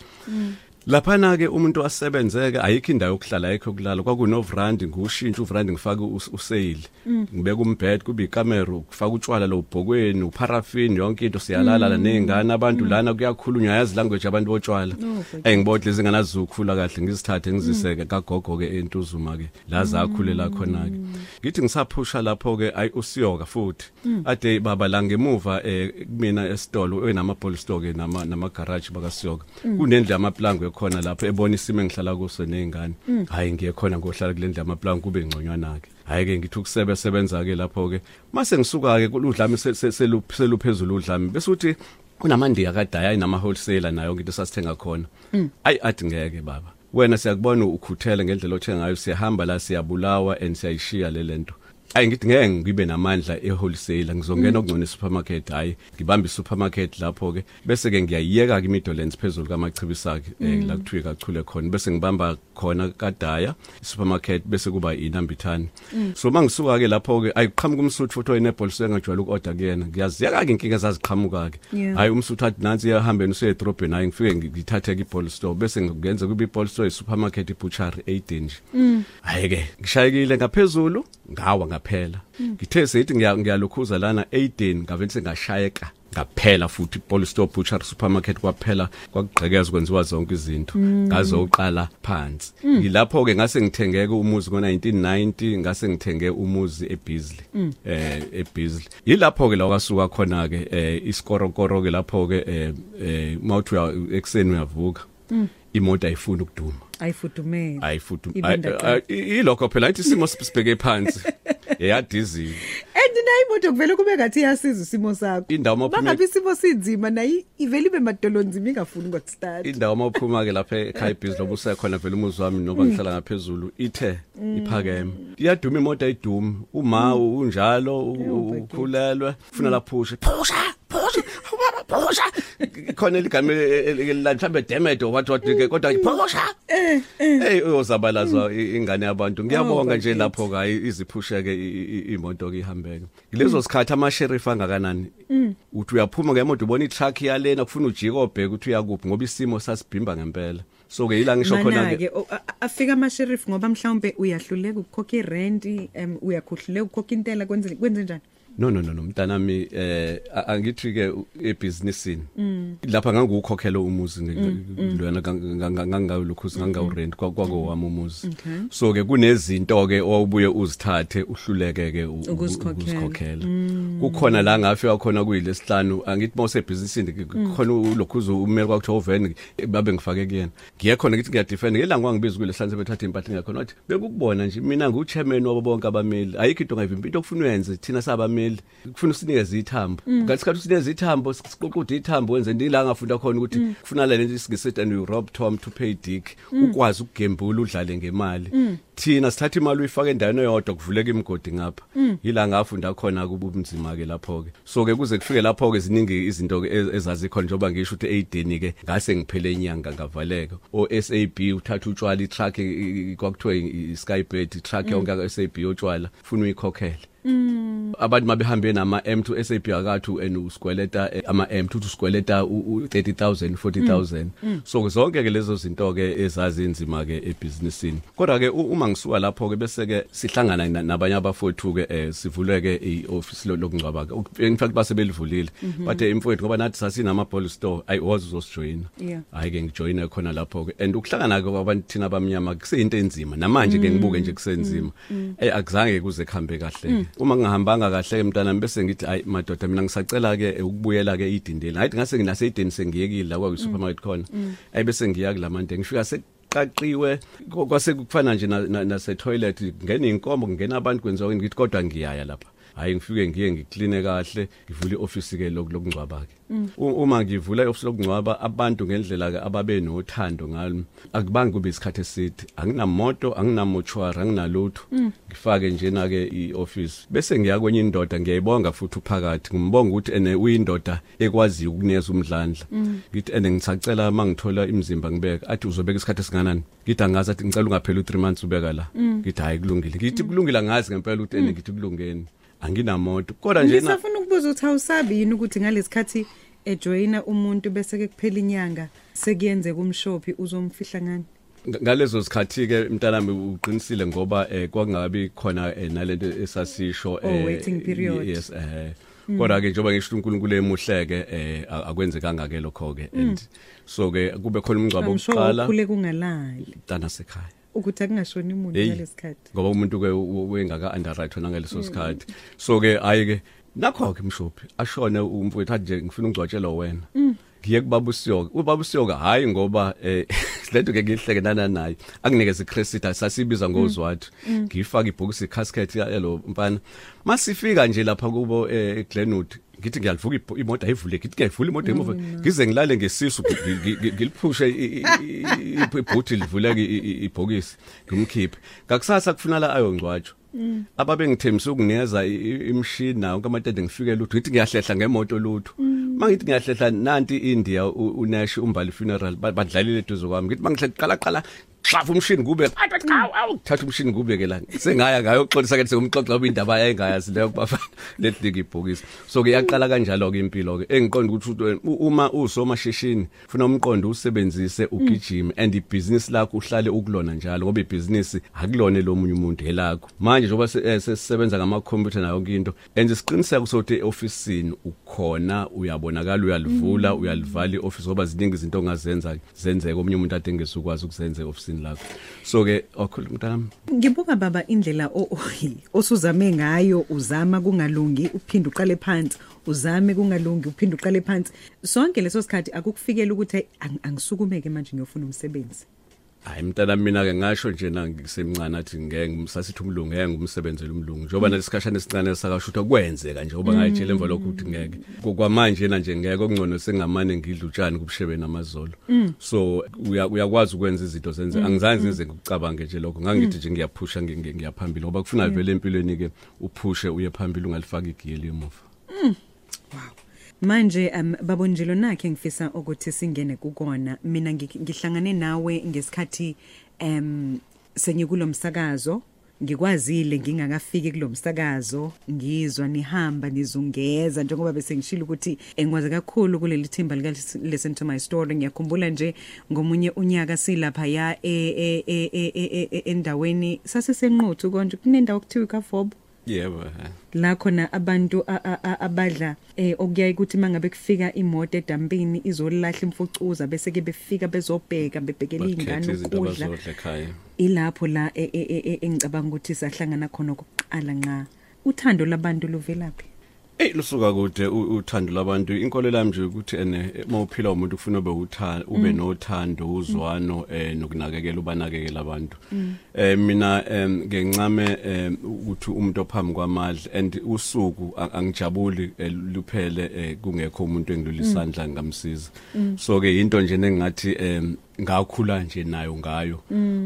Laphana ke umuntu asebenzeke ayikho indawo yokuhlala ayikho yokulala. Kwakunovrandi ngushintsha uvrandi ngifaka usale. Ngibeka umbed kube ikamera ukufaka utshwala lo bhokweni uparafin yonke into. Siyalala la nezingane abantu lana kuyakhulunywa yazi language abantu botshwala. Engibodle izingane zizokhula kahle ngizithathe ngiziseke kagogo ke entuzuma ke la zakhulela khona ke ngithi ngisaphusha lapho ke ayi usiyoka futhi. Ade baba la ngemuva eh mina esitolo enama ball store ke nama nama garage bakasiyoka kunendle amaplango khona lapho ebona isimo engihlala kuso nezingane hayi ngiye khona ngohlala kule ndle amaplan kube ngconywana ke hayi ke ngithi ukusebe sebenza ke lapho ke mase ngisuka ke kuludlami seluphezulu udlami bese uthi kunamandiya kadaya inama wholesaler nayo into sasithenga khona. Ayi athi ngeke baba. Wena siyakubona ukhuthele ngendlela othenga ngayo siyahamba la siyabulawa and siyayishiya le lento ayi ngithi ngeke ngibe namandla e-wholesale ngizongena okungcona e-supermarket hayi ngibamba i-supermarket lapho ke bese ke ngiyayiyeka ke imidolens phezulu kamachibisa ke eh, la kuthiwe kachule khona. Bese ngibamba khona kadaya i-supermarket bese kuba inambithani. So mangisuka ke lapho ke ayiqhamuka umsuthu futhi oyinebolisi engajwayele uku-order kuyena. Ngiyaziyeka ke inkinga ezaziqhamuka ke Yeah. hayi umsuthu athi nansi iyahambeni usiye edrobheni hayi ngifike ngithathe ke i-ball store. Bese ngenze kube i-ball store i-supermarket i-butchery eyidinji hayi ke ngishayekile ngaphezulu ngawa ngaphela. Ngithe seyithi ngiya- ngiyalukhuza lana 18 ngavele sengashayeka ngaphela futhi Paul Store Butcher Supermarket kwaphela kwakugqekeza kwenziwa zonke izinto ngaze uqala phansi. Yilapho ke ngase ngithengeke umuzi ngo1990 ngase ngithenge umuzi eBisley eh eBisley. Yilapho ke la kwasuka khona ke eh isikorokoro ke lapho ke eh eh mawuthi uya ekseni uyavuka imoto ayifuni ukuduma. Ayifudumele. Ayifuthi Ibindaqala. ilokho phela athi isimo sibheke phansi. eyadizini and nayo imoto kuvele kube ngathi iyasiza isimo sakho. Indawo uma uphuma- bangabe isimo sinzima nayo ivele ibe madolonzima ingafuni ukustart indawo mawuphuma ke lapha ekhaya ibhizi lobu usekhona vele umuzi wami noba ngihlala ngaphezulu ithe iphakeme. Iyaduma imoto ayidumi uma unjalo u- ukhulelwe ufuna laphushe phusha. Phusha! Ubaba phusha! Khona eligame la mhlambe demedo wathi wathi ke kodwa phusha! Hey uyozabalazwa i- ingane yabantu. Ngiyabonga nje lapho ka iziphusheke i- i- imoto ke ihambeke. Lezo sikhathi ama sheriff angakanani uthi uyaphuma ngemoto ubona itruck yalena kufuna ujike obheka ukuthi uyakuphi ngoba isimo sasibhimba ngempela. So ke yila ngisho khona mana ke ke o- a- a- afika ama sheriff ngoba mhlawumbe uyahluleka ukukhokha irent um uyakhuhluleka ukukhokha intela kwenze kwenze njani? No no no no mntanami eh a- angithi ke ebusinessini lapha ngangukhokhela umuzi lwana ngangawulukhuzi ngangawurent kwako wami umuzi. Okay. so ke kunezinto ke owubuye uzithathe uhluleke ke u- u- Ukuzikhokhela. ukuzikhokhela. Kukhona la ngafika khona kuyilesihlanu angithi mawuse ebhizinisini khona ulokhuzo umeli kwakuthiwa uven babe ngifake kuyena. Ngiye khona ngithi ngiyadefend ngelanga wangibiza kulesihlanu sebethatha impahla ngakhona wathi bekukubona nje mina ngu-chairman wabo bonke abameli. Ayikho into ongayivimbi into okufuna uyenze thina sabameli kufuna usinikeze ithambo. Ngasikhathi usinikeze ithambo siququde ithambo wenze ndila ngafunda khona ukuthi kufuna la lento isigesithi and you rob tom to pay dick ukwazi ukugembula udlale ngemali. Thina sithatha imali uyifaka endaweni eyodwa kuvuleka imigodi ngapha. Yila ngafunda khona kuba ubunzima ke lapho ke so ke kuze kufike lapho ke ziningi izinto ez- ezazikhona njengoba ngisho ukuthi e8 ke ngase ngiphele inyanga ngavaleka. O SAB uthatha utshwala iTruck kwakuthiwa iSkybird iTruck yonke ka SAB yotshwala ufuna uyikhokhele. Abantu mabehambe nama M2 SAP akathu and usikweleta eh, ama M2 usikweleta u- u- 30000 40000 so zonke ke lezo zinto ke ezazinzima ke ebusinessini kodwa ke uma ngisuka lapho ke bese ke sihlangana na- nabanye abafowethu ke eh, sivule ke ioffice lo lokungcwaba ke Uk- in fact basebelivulile bathe imfowethu ngoba nathi sasinama ball store ayi wazi uzosijoyina. Yeah. hayi ke ngijoyine khona lapho ke and ukuhlangana ke kwabantu thina abamnyama kuseyinto enzima. Namanje ke ngibuke nje kusenzima. Eh akuzange kuze kuhambe kahle ke uma ngihambanga kahle ke mntana bese ngithi ayi madoda mina ngisacela ke eh, ukubuyela ke idindeni hayi ngase nginase idini sengiyekile la kwa supermarket khona. Ayi bese ngiya kulamande ngifika se qaqiwe kwase kufana nje na- na- nase toilet ngene inkombo ngena abantu kwenziwa ngithi kodwa ngiyaya lapha. Hayi ngifike ngiye ngikline kahle ngivule ioffice ke lokungcwaba ke. Uma ngivula ioffice lokungcwaba abantu ngendlela ke ababe nothando ngami akubangi kube isikhathi eside. Anginamoto anginamochuary anginalutho. Ngifake njena ke ioffice bese ngiya kwenye indoda ngiyayibonga futhi uphakathi. Ngimbonga ukuthi ene uyindoda ekwaziyo ukunikeza umdlandla. Ngithi ene ngisacela mangithola imizimba ngibeka. Athi uzobeka isikhathi esinganani ngithi angazi. Athi ngicela ungaphela u3 months ubeka la. Ngithi hayi kulungile. Ngithi kulungile. Ngazi ngempela ukuthi ene ngithi kulungeni. Anginamoto. Kodwa nje na ngisafuna ukubuza ukuthi awusabi yini ukuthi ngalesikhathi ejoyina umuntu bese ke kuphela inyanga sekuyenzeka umshophi uzomfihla ngani? Ngalezo sikhathi ke mntanami uqinisile ngoba eh kwakungabi khona eh, nalento esasisho Oh, waiting period. yes eh. Kodwa ke njengoba ngisho uNkulunkulu emuhleke eh a- akwenzekanga ke lokho ke. And so ke kube khona umngcwabo I'm sure oqala ukhule kungalali. Tana sekhaya ukuthi akungashoni umuntu Hey, ngalesikhathi ngoba umuntu ke wengaka underwrite ngaleso sikhathi. So ke ayi ke nakho ke mshophi ashone umfowethu athi nje ngifuna ungcwatshela wena. Ngiye kubaba usiyoka ubaba usiyoka hayi ngoba eh lento ke ngihleke nana naye akunikeza icredit sasibiza ngozwathu. Ngifaka ibhokisi casket yalo mfana. Masifika nje lapha kubo eh Glenwood ngithi ngiyalivuka ibo- imoto ayivule ngithi ngiyayivula imoto emuva. Ngize ngilale ngesisu ngi- ngi- ngi- ngiliphushe i- i- i- ibhuti livuleke i- i- ibhokisi. Ngimkhiphe. Ngakusasa kufunala ayongcwatshwa. Ababengithembisa ukunikeza i- i- imshini nawo kamatende ngifike lutho ngithi ngiyahlehla ngemoto lutho. Mangithi ngiyahlehla nanti India u- uNash umbali funeral ba- badlalile eduze kwami. Ngithi mangihle qala qala xafu umshini kube awu thatha umshini kube ke la. Sengaya ngayo uxolisa ke sengumxoxa obindaba yayingayazi leyo kubafana lethlika ibhokisi so ke yaqala kanjalo ke impilo ke engiqonda ukuthi u- uma usomashishini ufuna umqondo usebenzise ugijime and ibusiness lakho uhlale ukulona njalo ngoba ibusiness akulona lo munye umuntu elakho. Manje njoba se- eh, sesisebenza ngama computer nayo yonke into enze isiqiniseko sokuthi eofficeini ukhona uyabonakala uyalivula uyalivala ioffice ngoba ziningi izinto ongazenza zenzeke omunye umuntu ade ngesukwazi ukuzenza eofficeini lakho. So ke okhulu mntami ngibuka baba indlela o- o- osuzame ngayo uzama kungalungi uphinde uqale phansi. Uzame kungalungi uphinde uqale phansi. Sonke leso sikhathi akukufikela ukuthi "Hey, ang- angisukumeke manje ngiyofuna umsebenzi. Hayi mntana mina ke ngasho nje na ngisemncane athi ngeke ngimsasithi umlungu ngeke ngumsebenzele umlungu. Njengoba nalesikhashana esincane sakashutha kwenzeka nje ngoba ngayitshela emva lokho ukuthi ngeke. Kwamanje na nje ngeke okungcono sengamane ngidla utshani kubushebe namazolo. So uya- uyakwazi ukwenza izinto zenze angizange ngize ngikucabange nje lokho. Ngangithi nje ngiyaphusha ngi- ngi- ngiyaphambili ngoba kufuna vele empilweni ke uphushe uye phambili ungalifaki igiyeli emuva manje um, babonjelo nakhe ngifisa ukuthi singene kukona. Mina ngi- ngihlangane nawe ngesikhathi um sengikulo msakazo. Ngikwazile ngingakafiki kulomsakazo ngizwa nihamba nizungeza njengoba bese ngishilo ukuthi engikwazi kakhulu kuleli thimba lika listen to my story ngiyakhumbula nje ngomunye unyaka silapha ya e- e- e- e- e- e- endaweni sasesenquthu konje. Kunendawo kuthiwa kafobo yebo eh. la khona abantu a- a- a- abadla eh okuyayi ukuthi mangabe kufika imoto edampini izolahla imfucuza bese ke befika bezobheka bebhekela bakhethe ingane izinto ukudla. abazodla ekhaya. Ilapho la e- e- e- e- engicabanga ukuthi sahlangana khona kokuqala nqa uthando labantu luvelaphi? Ey lusuka kude uthando labantu. Inkolelo yami nje ukuthi ene mawuphila umuntu ufuna ube uthando ube nothando uzwano eh nokunakekela ubanakekela abantu. Eh mina ngencame ukuthi umuntu ophambi kwamadla and usuku angijabuli eh, luphele eh, kungekho umuntu engidlula isandla ngamsiza so ke into nje nengathi ngakhula nje nayo ngayo.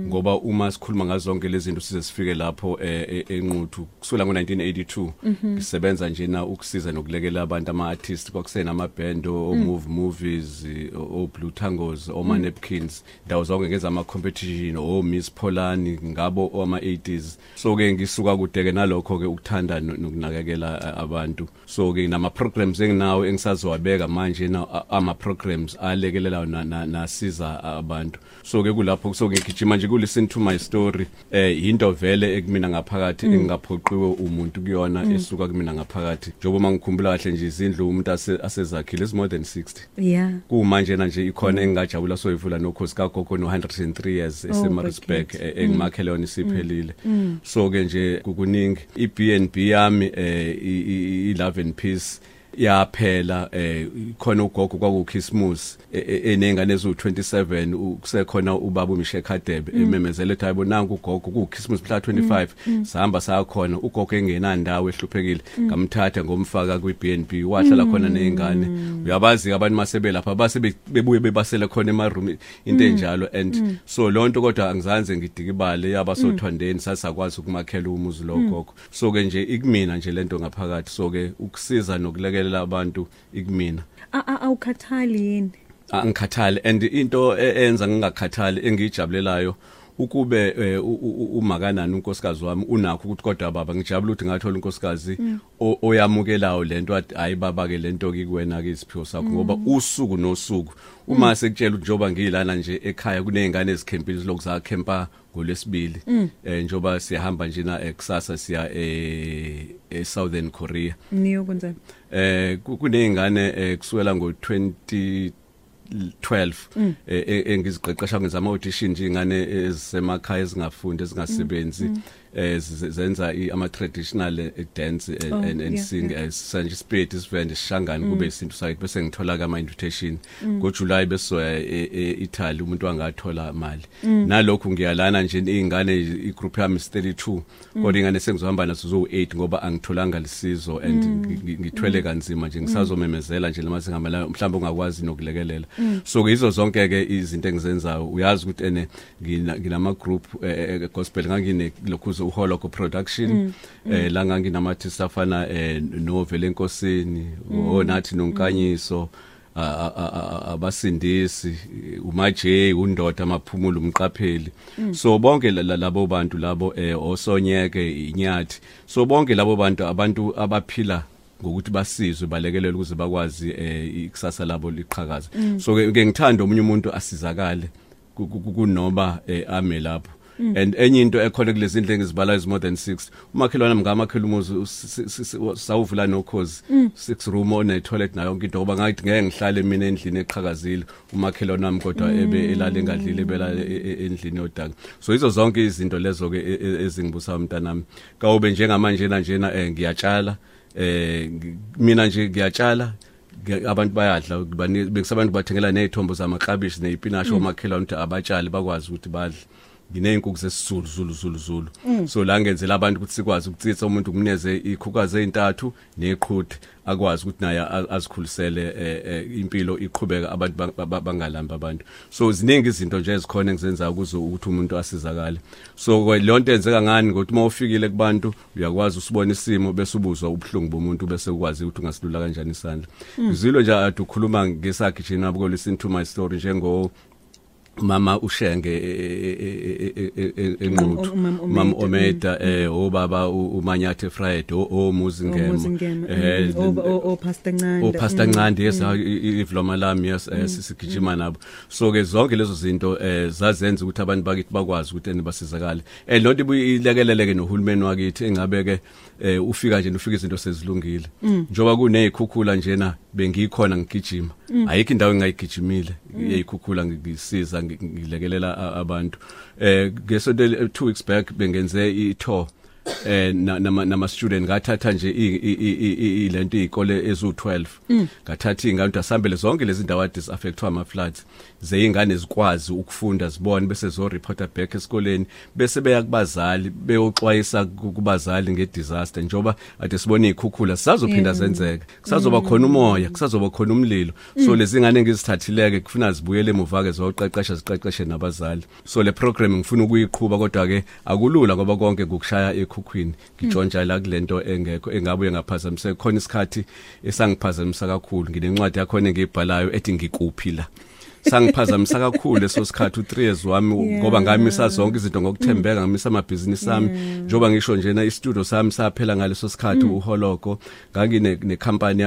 Ngoba uma sikhuluma ngazo zonke lezi zinto size sifike lapho eh, eh, enquthu kusukela ngo1982 ngisebenza nje na ukusiza nokulekela abantu ama artists kwakusena ama band o move movies eh, o o Blue Tangos o Ma Napkins ndawo zonke ngenza ama competition o Miss Polani ngabo ama 80s so ke ngisuka kude ke nalokho ke ukuthanda no- nokunakekela eh, abantu. So ke nama programs enginawo engisazowabeka manje na a- ama programs alekelela na- na- nasiza abantu. So ke kulapho so ngigijima nje ku listen to my story. Eh into vele ekumina ngaphakathi engingaphoqiwe umuntu kuyona esuka kumina ngaphakathi. Njengoba mangikhumbula kahle nje izindlu umuntu ase- asezakhile is more than 60 yeah. Kumanje na nje ikhona engingajabula soyivula nokhosi kagogo no 103 years esemarisburg bakhethi. engimakhe leyo isiphelile. So ke nje kukuningi. iBnB yami eh i- i i- love and peace yaphela eh khona ugogo kwakuChristmas e- e- enengane ezu27 kusekhona ubaba uMishe Khadebe ememezele ethi hayibo nanku ugogo kuChristmas mhla 25 sahamba sakhona ugogo engenandawo ehluphekile. Ngamthatha ngomfaka kwiBNB wahlala khona nezingane uyabazi abantu masebe lapha base be- bebuye bebasele khona emaroom into enjalo and so lonto kodwa angizanze ngidika ibale yabasothwandeni sasakwazi ukumakhela umuzi lo gogo. So ke nje ikumina nje lento ngaphakathi. So ke ukusiza nokulekelela abantu ikumina. A- a- awukhathali yini? Angikhathali and into e- enza ngingakhathali engijabulelayo ukube eh, u- u- u- umakanani unkosikazi wami unakho ukuthi kodwa baba ngijabula ukuthi ngathola unkosikazi o- oyamukelayo lento athi hayi baba ke lento ke kuwena ke isiphiwo sakho ngoba usuku nosuku. Uma sekutshela ukuthi njoba ngilana nje ekhaya kunezingane ezikhempile lokhu zakhempa ngolwesibili. Eh njoba siyahamba nje na ekusasa siya e e Southern Korea. Niyokwenzani eh ku- kunezingane eh, kusukela ngo20 12 eh, eh, engiziqeqesha ngizama audition nje ingane ezisemakhaya ezingafundi ezingasebenzi. Eh z- zenza i- ama traditional eh, dance and, Oh, and, and yeah, sing yeah. as sanje spirit isivende sishangane kube isinto sakhe bese ngithola ka ama invitation ngo July besoya e- e- Italy umuntu wangathola imali. Nalokho ngiyalana nje ingane i group yami is 32 kodwa ingane sengizohamba nazo zo 8 ngoba angitholanga lisizo and ngi- ngi- ngithwele kanzima nje ngisazomemezela nje lama singambala mhlawumbe ungakwazi nokulekelela. So ke izo zonke ke izinto engizenzayo. Uyazi ukuthi ene ngina- nginama group eh, eh, gospel ngangine lokhuzo uholoko production eh la nganginamathi afana eh novele enkosini onathi nonkanyiso a- abasindisi umaje undoda amaphumulo umqapheli. So bonke la- la- labo bantu labo eh osonyeke inyathi. So bonke labo bantu abantu abaphila ngokuthi basizwe balekelele ukuze bakwazi eh ikusasa labo liqhakaza so ke ngithanda omunye umuntu asizakale ku- ku- ku- kunoba eh, ame lapho. And enye into ekhona kulezi ndle ngizibala is more than 6 umakhelwana mngamakhela umuzi us- s- s- s- sawuvula nokhozi. 6 room one toilet nayo yonke into ngoba ngathi ngeke ngihlale mina endlini eqhakazile. Umakhelwana wami kodwa ebe elale engadlile ebela e- e- endlini yodaka. So izo zonke izinto lezo ke e- e- ezingibusa umntanami kawube njengamanje na njena eh, ngiyatshala eh ngi- mina nje ngiyatshala Nge- abantu bayadla bani- bekusabantu bathengela nezithombo zamaklabishi nezipinashi omakhelwane ukuthi abatshali bakwazi ukuthi badle. Nginey'nkukhu zesizulu zulu zulu zulu. So la ngenzela abantu ukuthi sikwazi ukutsitsa umuntu kumneze ikhukazi ey'ntathu neqhude akwazi ukuthi naye a- azikhulisele eh, eh, impilo iqhubeka abantu ba- ba- bangalambi abantu. So ziningi izinto nje ezikhona engizenzayo ukuze ukuthi umuntu asizakale. So ke leyo nto enzeka ngani ngokuthi uma ufikile kubantu uyakwazi usibona isimo bese ubuzwa ubuhlungu bomuntu bese ukwazi ukuthi ungasilula kanjani isandla. Ngizilo nje ade ukhuluma ngesakhe nje nabo listen to my story njengo mama ushenge e- e- e- e- e- enquthu Umam- Omeda, mama omeda. Eh obaba u- umanyathe friday omuzi ngemo omuzingema eh opastor ncanda o pastor Ncandi yes ivloma lami yes eh, sisigijima nabo. So ke zonke lezo zinto eh zazenza ukuthi abantu bakithi bakwazi ukuthi eni basizakale. Eh lonto ibuyilekeleleke nohulumeni wakithi engabe ke eh ufika nje ufika izinto sezilungile. Njoba kunezikhukhula njena bengikhona ngigijima. Ayikho indawo engayigijimile eyikhukhula ngisiza ngi- ngilekelela a- abantu. Eh ngesonto le- 2 weeks back bengenze i tour eh na- nama nama student ngathatha nje i- i- i- i- i- lento izikole ezu12 ngathatha ingane asambele zonke lezi ndawo ade affectwa ama floods zeyingane zikwazi ukufunda zibone bese zo reporter back esikoleni bese beya kubazali beyoxwayisa ku- kubazali nge disaster njoba ade sibone ikhukhula sizophinda zenzeka. Kusazoba khona umoya kusazoba khona umlilo. So lezi ngane ngizithathileke kufuna zibuyele emuva ke zoqeqesha ziqeqeshe nabazali. So le program ngifuna ukuyiqhubha kodwa ke akulula ngoba konke ngokushaya ekhukhwini ngitshontsha la kulento engekho engabuye ngaphazamise khona isikhathi esangiphazamisa kakhulu. Nginencwadi yakho engiyibhalayo ethi ngikuphi la? Sangiphazamisa kakhulu leso sikhathi u3 years wami ngoba ngamisa zonke izinto ngokuthembeka ngamisa amabhizinisi ami njoba ngisho njena istudio sami saphela ngaleso sikhathi uholoko ngangine necompany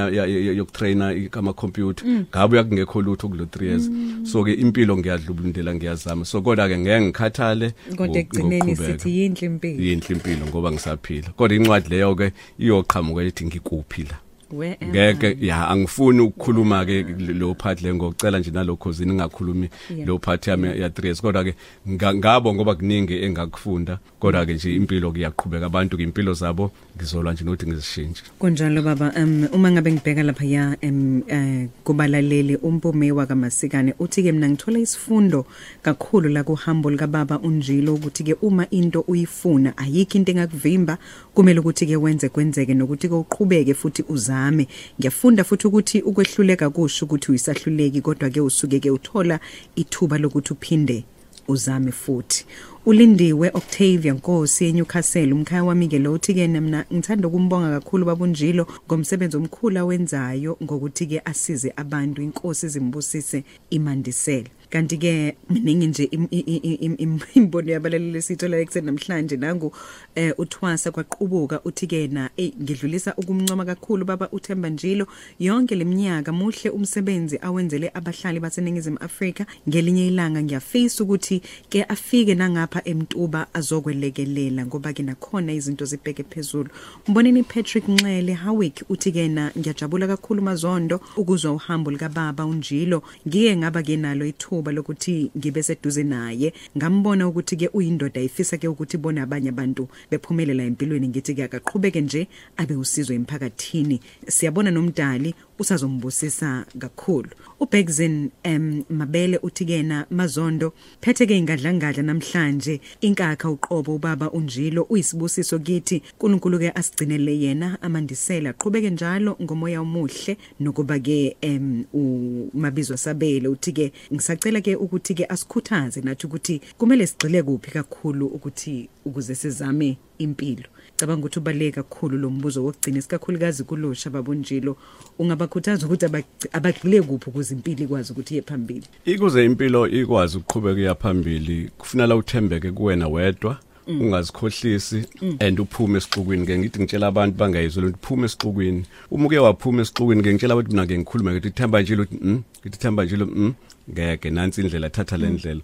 yokutrainer ama computer ngabuya kungekho lutho kulo 3 years so ke impilo ngiyadlubulundela ngiyazama. So kodwa ke ngeke ngikhathale kodwa ekugcineni ngokuqhubeka. sithi yinhle impilo. Yinhle impilo ngoba ngisaphila. Kodwa incwadi leyo ke iyoqhamuka ethi ngikuphi la? Where am ngeke ya angifuni ukukhuluma ke lo part le ngocela nje nalokho zini ngingakhulumi Yeah. lo part yami ya 3 years. Kodwa ke nga- ngabo ngoba kuningi engakufunda kodwa ke nje impilo kuyaqhubeka abantu ke impilo zabo ngizolwa nje nokuthi ngizishintshe. Kunjalo baba um uma ngabe ngibheka lapha ya em eh kubalaleli umpume wakaMasikane uthi ke mina ngithola isifundo kakhulu la kuhambo lika baba unjilo ukuthi ke uma into uyifuna ayikho into engakuvimba kumele ukuthi ke wenze kwenzeke nokuthi ke uqhubeke futhi uzame ngiyafunda futhi ukuthi ukwehluleka kusho ukuthi uyisahluleki kodwa ke usuke ke uthola ithuba lokuthi uphinde uzame futhi. Ulindiwe Octavia Nkosi eNewcastle umkhaya wami ke lo uthi ke mina ngithanda ukumbonga kakhulu babunjilo ngomsebenzi omkhulu awenzayo ngokuthi ke asize abantu inkosi zimbusise imandisele kanti ke miningi nje im- i- i- im- im- imbono yabalaleli sithola ekseni namhlanje nangu eh uthwasa kwaqubuka uthi ke na eh ngidlulisa ukumncoma kakhulu baba uThemba Njilo. Yonke leminyaka muhle umsebenzi awenzele abahlali baseningizimu Afrika. Ngelinye ilanga ngiyafisa ukuthi ke afike nangapha emtuba azokwelekelela ngoba ke nakhona izinto zibheke phezulu. Mboneni Patrick Nxele Hawick uthi ke na ngiyajabula kakhulu mazondo ukuzwa uhambo lika baba unjilo. Ngiye ngaba ke nalo ithuba lokuthi ngibe seduze naye. Ngambona ukuthi ke uyindoda ifisa ke ukuthi bona abanye abantu bephumelela empilweni ngithi ke akaqhubeke nje abe usizo emphakathini. Siyabona nomdali usazombusisa kakhulu. Ubexin em mabele uthi kena mazondo phethe ke ingadlangadla namhlanje. Inkakha uqobo ubaba unjilo uyisibusiso kithi. uNkulunkulu ke asigcinele yena amandisela. Aqhubeke njalo ngomoya omuhle. Nokuba ke em umabizwa sabele uthi ke ngisacela ke ukuthi ke asikhuthaze nathi ukuthi kumele sigxile kuphi kakhulu ukuthi ukuze sizame impilo. Cabanga ukuthi ubaleke kakhulu lo mbuzo wokugcina isikakhulukazi kulusha babunjilo ungabakhuthaza ukuthi abag- abagxile kuphi ukuze impilo ikwazi ukuthi iye phambili? Ikuze impilo ikwazi ukuqhubeka iya phambili kufunela uthembeke kuwena wedwa ungazikhohlisi and uphume esixukwini. Ke ngithi ngitshela abantu bangayizwa ukuthi uphume esixukwini. Uma uke waphuma esixukwini ke ngitshela abantu mina ke ngikhuluma ngithi themba nje ukuthi mm? Ngithi themba nje mm? Ngeke nansi indlela thatha le ndlela.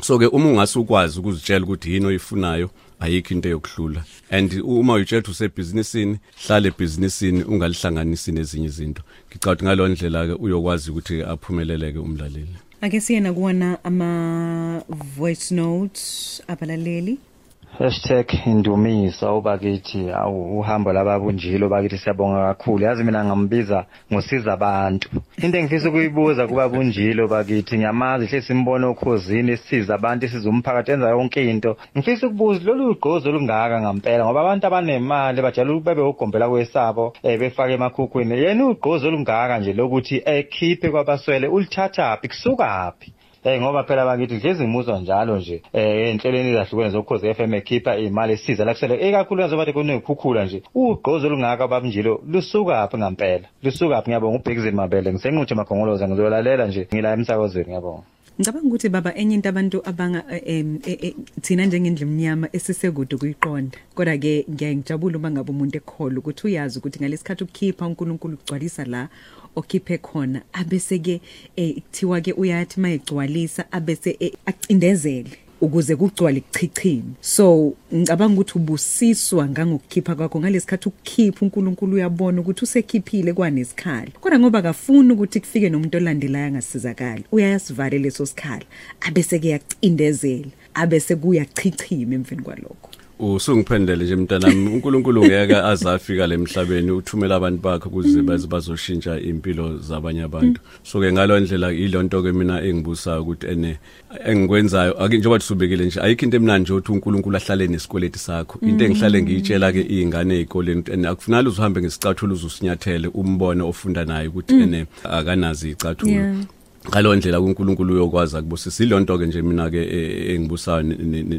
So ke uma ungase ukwazi ukuzitshela ukuthi yini oyifunayo ayikho into yokuhlula. And uma uyitshela ukuthi usebhizinisini hlale ebhizinisini ungalihlanganisi nezinye izinto. Ngicabanga ngalo ndlela ke uyokwazi ukuthi aphumeleleke umlaleli. Ake siyena kuwona ama voice notes abalaleli? Hashtag indumisa obakithi awu uhambo lababunjilo bakithi siyabonga kakhulu. Yazi mina ngambiza ngosiza abantu. Into engifisa ukuyibuza kuba bunjilo bakithi ngiyamazi hle simbone okhosini sisiza abantu isiza umphakathi enza yonke into. Ngifisa ukubuza lolu ugqozi olungaka ngampela ngoba abantu abanemali bajala ukuthi bebe ugombela kwesabo eh befake emakhukhwini. Yena ugqozi olungaka nje lokuthi ekhiphe kwabaswele ulithathaphi kusukaphi Eh ngoba phela bakithi hlezi imuzwa njalo nje eh enhlelweni ezahlukene zokhoze FM ekhipha imali esiza lakusele ekakhulu njengoba kunekhukhula nje ugqozo olungaka babunjilo lusuka phi ngampela? Lusuka phi? Ngiyabonga ubhekizini mabele ngisenquthe makhongoloza ngizolalela nje ngila emsakazweni ngiyabonga. Ngicabanga ukuthi baba enye into abantu abanga em e- e- thina njengendle emnyama esisekude kuyiqonda kodwa ke ngiyaye ngijabule uma ngabe umuntu ekholwa ukuthi uyazi ukuthi ngalesikhathi ukukhipha uNkulunkulu ugcwalisa la okhiphe khona. Abese ke eh, kuthiwa ke uyathi mayigcwalisa abese eh, acindezele. Ukuze kugcwale kuchichime so ngicabanga ukuthi ubusiswa ngangokukhipha kwakho ngalesikhathi ukukhipha uNkulunkulu uyabona ukuthi usekhiphile kwanesikhala. Kodwa ngoba kafuni ukuthi kufike nomuntu olandelayo angasizakali uyayasivala leso sikhala abese ke yacindezela abese kuyachichima emveni kwalokho. Usungiphendele nje mntanami uNkulunkulu ngeke azafika lemhlabeni uthumela abantu bakhe ukuze baze bazoshintsha impilo zabanye abantu. So ke ngalo ndlela ilonto ke mina engibusayo ukuthi ene engikwenzayo ake njengoba sibekile nje ayikho into emnandi nje ukuthi uNkulunkulu ahlale nesikweleti sakho. Into engihlale ngiyitshela ke izingane ezikoleni ukuthi ene akufunali uzuhambe ngesicathulo uzusinyathele umbone ofunda naye ukuthi ene akanazi icathulo. Ngalo ndlela kuNkulunkulu uyokwazi akubusisa ilonto ke nje mina ke eh, engibusayo ne- ne- ne-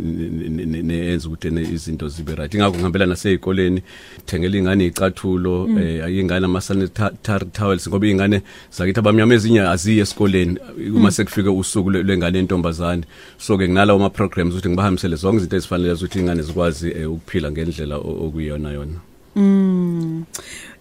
ne- ne- neyenza ukuthi ne- izinto zibe right. Ingakho ngihambela nasezikoleni thengela ingane icathulo eh ayingane ama sanitary towels ngoba ingane zakithi abamnyama ezinye aziye esikoleni uma sekufike usuku lwe- lwengane entombazane so ke nginalawo ama programs ukuthi ngibahambisele zonke izinto ezifanele ukuthi ingane zikwazi eh, ukuphila ngendlela o- okuyiyona yona. Ey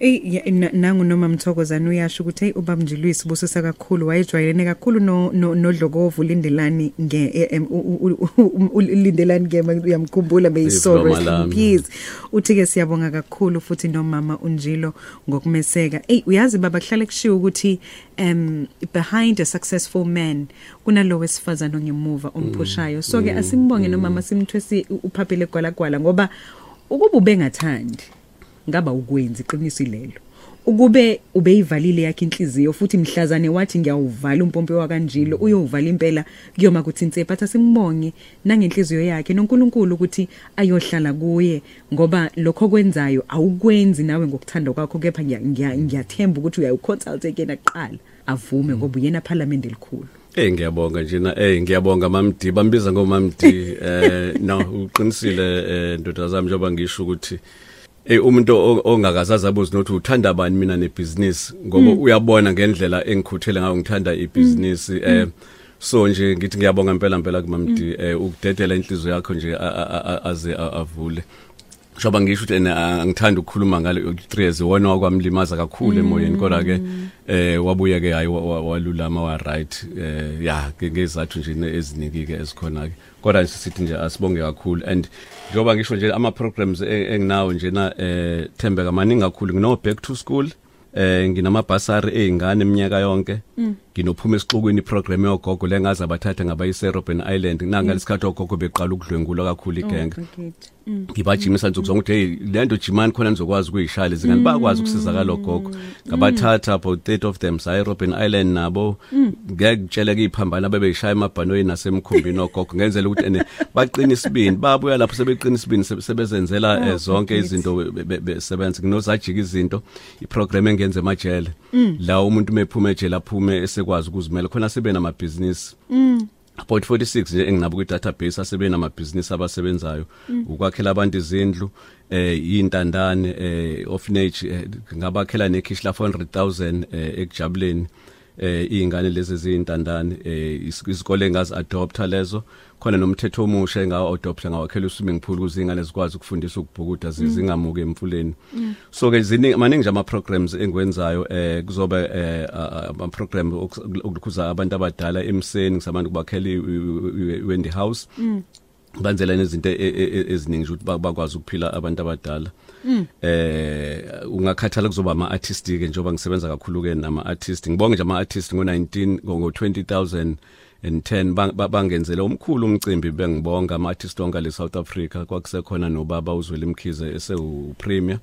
ya- na- nangu noma Mthokozana uyasho ukuthi hey ubaba Njilwisi busisa kakhulu wayejwayelene kakhulu no no- nodlokovu lindelani nge eh, em, u- u- u- u- lindelani ngema uyamkhumbula beyiso Ivloma rest in lami. peace uthi ke siyabonga kakhulu futhi nomama unjilo ngokumeseka. Ey uyazi baba kuhlale kushiwo ukuthi um behind a successful man kunalo wesifazana ongemuva omphushayo. So ke asimbonge nomama simthwesi uphaphile gwalagwala ngoba ukuba ubengathandi ngaba ukwenza iqiniso ilelo. Ukube ubeyivalile yakhe inhliziyo futhi mhlazane wathi ngiyawuvala umpompi wakanjilo uyovala impela kuyoma kuthi insepha athi simbonge nangenhliziyo yakhe noNkulunkulu ukuthi ayohlala kuye ngoba lokho kwenzayo awukwenzi nawe ngokuthanda kwakho kepha ngiya- ngiya- ngiyathemba ukuthi uyayiconsult again aqala avume ngoba uyena parliament elikhulu. Eh ngiyabonga njena eh ngiyabonga mamdi bambiza ngomamdi eh no uqinisile eh ndoda zami njengoba ngisho ukuthi eh umuntu o- ongakazazi abuzi nokuthi uthanda abani mina nebusiness ngoba uyabona ngendlela engikhuthele ngayo ngithanda ibusiness eh so nje ngithi ngiyabonga impela impela kumamdi eh ukudedela inhliziyo yakho nje a- a- a- aze a- avule. Shoba ngisho ukuthi angithanda ukukhuluma ngale 3 years wona wakwamlimaza kakhulu emoyeni. Kodwa ke eh wabuya ke hayi wa- wa- walulama wa right eh ya ngezathu nje eziningi ke ezikhona ke kodwa nje sithi nje asibonge kakhulu. And njoba ngisho nje ama programs e- enginawo njena eh thembeka maningi kakhulu. Ngino back to school eh nginamabhasari ezingane eminyaka yonke. Nginophuma esixukwini iprogram yogogo lengaza abathatha ngabayise Robben Island. Nanga lesikhathi ogogo beqala ukudlwengula kakhulu igenge. Ngibajimisa nsuku zonke ukuthi hey lento jimani khona nizokwazi ukuyishaya izingane bakwazi ukusizakala ogogo. Ngabathatha about 30 of them saye Robben Island nabo. Ngeke ngitshele kuyiphambana bebeyishaya emabhanoyi nasemkhumbini ogogo. Ngenzela ukuthi ene baqina isibini babuya lapho sebeqina isibini se- sebezenzela eh, zonke izinto be- be- besebenza nginozajika izinto. Iprogram engenze emajele. La umuntu mephuma ejele aphume esekwazi ukuzimela khona sebe namabhizinisi. About 46 nje enginabo kwi database asebe namabhizinisi abasebenzayo ukwakhela abantu izindlu eh intandane eh orphanage eh, ngabakhela nekhishi la 400000 eh, ekujabuleni eh izingane lezi ezintandane eh is- isikole ngazi adopta lezo. Khona nomthetho omusha engawa adopta ngawakhela swimming pool ukuze izingane zikwazi ukufundisa ukubhukuda zingamuke emfuleni. So ke ziningi maningi nje ama programs engwenzayo eh kuzoba eh ama program okukhuza abantu abadala emseni ngisabantu kubakhela iwendi house. Banzela nezinto e- e- e- eziningi ukuthi ba- bakwazi ukuphila abantu abadala. Eh ungakhathala kuzoba ama artist ke njengoba ngisebenza kakhulu ke nama artist ngibonge nje ama artist ngo19 ngo 20000 and 10 bang- ba- bangenzele umkhulu umcimbi bengibonga ama artist onke le South Africa kwakusekhona nobaba uzwele imkhize esewu premier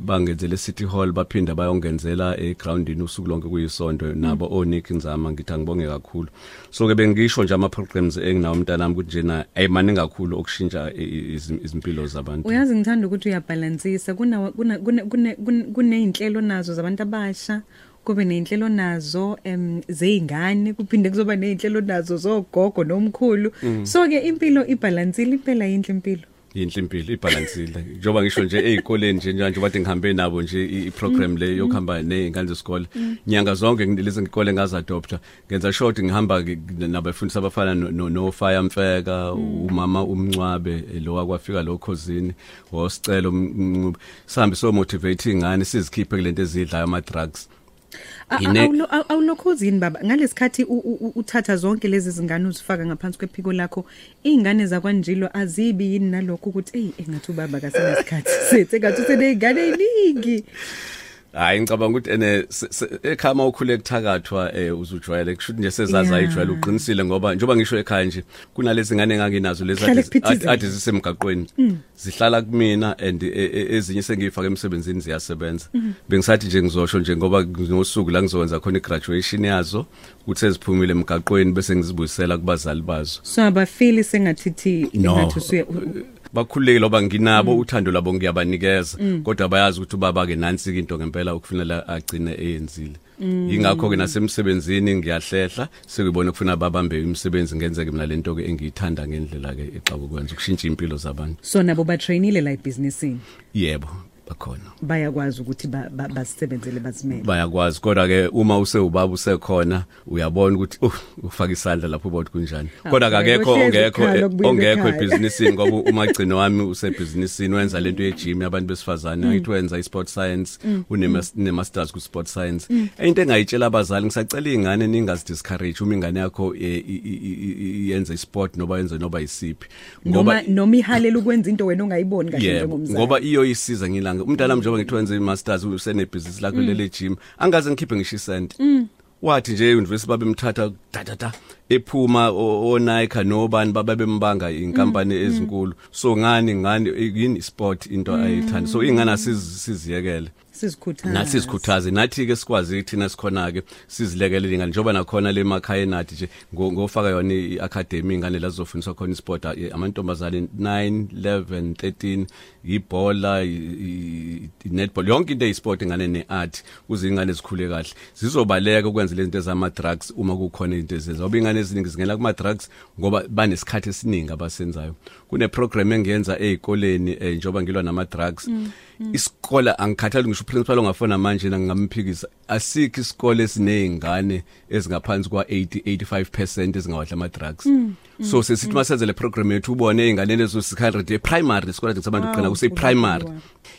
bangenzele City Hall baphinda bayongenzela egroundini usuku lonke kuyisonto nabo oNick Nzama ngithi angibonge kakhulu. So ke bengisho nje ama programs enginawo umntanami ukuthi njena ayimaningi kakhulu okushintsha i- i- izim- izimpilo zabantu. Uyazi ngithanda ukuthi uyabalansisa kuna kuna kuna- kuna- kuna- kuneyinhlelo nazo zabantu abasha. Kube neyinhlelo nazo em zeingane kuphinde kuzoba neyinhlelo nazo zogogo nomkhulu. So ke impilo ibalansile impela yinhle impilo. Yinhle impilo ibalansile njengoba ngisho nje ezikoleni nje nje bathi ngihambe nabo nje i- iprogram le yokuhamba nezingane zesikole. Nyanga zonke ngilezi ngikole ngaza adopta ngenza short ngihamba ngi- nabafundisi abafana no- no no fire mfeka umama umncwabe eh, lo wakwafika lo khosini wosicelo umncube sihambe so motivate ingane sizikhiphe kulento ezidlayo ama drugs A- a- Ine- awulo- aw- awulokhuzini baba? Ngalesikhathi u- u- u- uthatha zonke lezi zingane uzifaka ngaphansi kwephiko lakho izingane zakwanjilo azibi yini nalokho ukuthi hey engathi ubaba kasenesikhathi sethe ngathi useneyingane eziningi hayi ngicabanga ukuthi ene se- se- ekhaya uma ukhule ekuthakathwa eh uzujwayele kushuthi nje sezazi Yeah. ayijwayele uqinisile ngoba njengoba ngisho ekhaya nje kunalezi ngane enganginazo lezi Hlala ade- kuphithizela. ade ade zisemgaqweni zihlala kumina and e- e- ezinye sengiyifaka emsebenzini ziyasebenza bengisathi nje ngizosho nje ngoba nginosuku la ngizokwenza khona igraduation yazo ukuthi eziphumile emgaqweni bese ngizibuyisela kubazali bazo so abafili sengathithi No. ngathi usuye u- bakhululeke loba nginabo uthando labo ngiyabanikeza. Kodwa bayazi ukuthi ubaba ke nansi ke into ngempela ukufunela agcine eyenzile. Ingakho ke nasemsebenzini ngiyahlehla sekubona ukufuna babambe imisebenzi ngenzeke mina lento ke engiyithanda ngendlela ke exaba ukwenza ukushintsha impilo zabantu. So nabo batrainile la ebhizinisini? Yebo. Bakhona. Bayakwazi ukuthi ba- ba- basebenzele bazimele bayakwazi kodwa ke uma usewubaba usekhona uyabona ukuthi uh ufaka isandla lapho ubona kunjani. Kodwa Hawu, akekho uhlezi ongekho ekhala, kubuyela ongekho ekhaya. ebhizinisini ngoba umagcino wami usebhizinisini wenza lento yegym yabantu besifazane ayithi wenza isport science une masters ku sport science. Into engayitshela abazali ngisacela izingane ningazi discourage uma ingane yakho eh, i- i- i- i- yenza isport noba yenze noba isiphi noma noma ihalela ukwenza into wena ongayiboni kahle yebo njengomzali. ngoba iyo isiza ngilanga umntana njengoba ngithi wenze i-masters usenebhizinisi lakho lele gym angaze ngikhiphe ngisho isenti. Wathi nje e-university babemthatha tatata ephuma o- oNike nobani babembanga inkampani ezinkulu. So ngani ngani yini sport into ayithanda so ingane siziyekele? Sizikhuthaza nathi sikhuthaze nathi ke sikwazi thina sikhona ke sizilekelela ingane njoba nakhona le makhaya nathi nje ngo- ngofaka yona iacademy ingane la zizofundiswa khona isport eh, amantombazane 9 11 13 ibhola i- i- i- netball. Yonke into eyisport ingane neart kuze ingane zikhule kahle. Zizobaleka ukwenza lezi zinto zama drugs uma kukhona into ezenza. Ngoba ingane eziningi zingena kuma drugs ngoba banesikhathi esiningi abasenzayo. Kune program engiyenza ezikoleni eh, njoba ngilwa nama drugs. Isikole angikhathali ngisho principal ongafona manje ngingamphikisa asikho isikole esinezingane ezingaphansi kwa 80 85% ezingawadla ama drugs. So sesithi masenze le program yethu ubone izingane lezo 600 e-primary isikole sabantu kuqina kuse primary.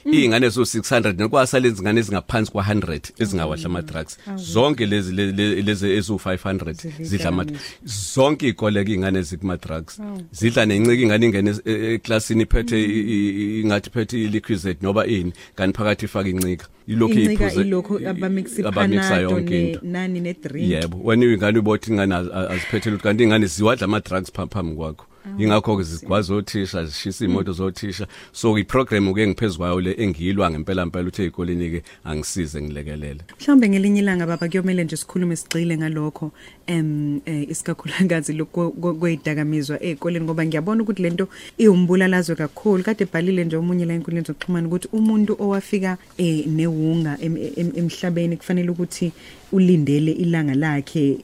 Izingane zo 600 nokwasa lezi ngane ezingaphansi kwa 100 ezingawadla ama drugs. zonke lezi le- le- lezi ezo 500 zidla ama zonke izikole ke izingane zikuma drugs. Zidla nencike ingane ingene e- e- eclassini iphethe i- i- i- ingathi iphethe iliquizette noba ini kanti phakathi ifaka incika. Ilokhu incika iphuze ilokho abamixa abamixa ipanado yonke ne- into. nani ne drink. Yebo wena ingane ubothi ingane az- az- aziphethe lutho kanti ingane ziwadla ama drugs pha- phambi kwakho. Ingakho ke zigwaza othisha zishisa imoto zothisha. So iprogram ke engiphezukwayo le engiyilwa ngempela impela uthe ezikoleni ke angisize ngilekelele. Mhlawumbe ngelinye ilanga baba kuyomela nje sikhulume sigcile ngalokho em eh, isikakhulukazi lokweyidakamizwa ezikoleni ngoba ngiyabona ukuthi lento iwumbulalazwe kakhulu. Kade ebhalile nje omunye la enkundleni zokuxhumana ukuthi umuntu owafika eh, newunga em- em- emhlabeni kufanele ukuthi ulindele ilanga lakhe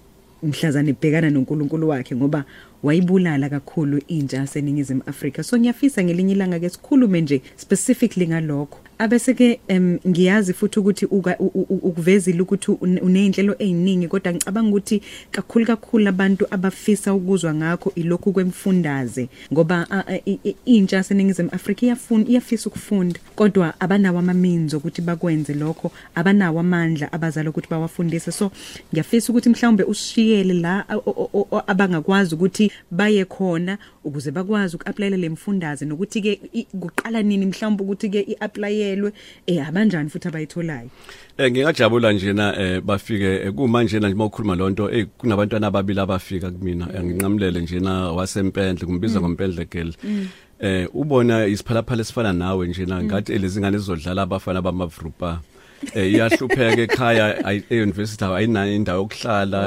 mhlazane ebhekana noNkulunkulu wakhe ngoba wayibulala kakhulu intsha yaseningizimu Afrika. So ngiyafisa ngelinye ilanga ke sikhulume nje specifically ngalokho. Abese ke em, ngiyazi futhi ukuthi uka- u- u- u- ukuvezile ukuthi une- uneyinhlelo eziningi kodwa ngicabanga ukuthi kakhulu kakhulu abantu abafisa ukuzwa ngakho ilokhu kwemfundaze. Ngoba a- a- i- i- intsha yaseningizimu Afrika iyafuna iyafisa ukufunda kodwa abanawo amaminzo ukuthi bakwenze lokho abanawo amandla abazali ukuthi bawafundise. So ngiyafisa ukuthi mhlawumbe usishiyele la o- o- o- o- abangakwazi ukuthi baye khona ukuze bakwazi uku-aplayela le mfundaze nokuthi ke i- kuqala nini mhlawumbe ukuthi ke i-aplayelwe eh abanjani futhi abayitholayo? Eh ngingajabula njena eh bafike eh, kumanje nje mawukhuluma lonto eh kunabantwana ababili abafika kumina. Eh, nginqamlele njena wasempendle kumbiza ngompendle girl. Eh ubona isiphalaphala esifana nawe njena ngathi lezi ngane zizodlala abafana bamavrupa. Eh iyahlupheka ekhaya ayi- e-university ayinayo indawo yokuhlala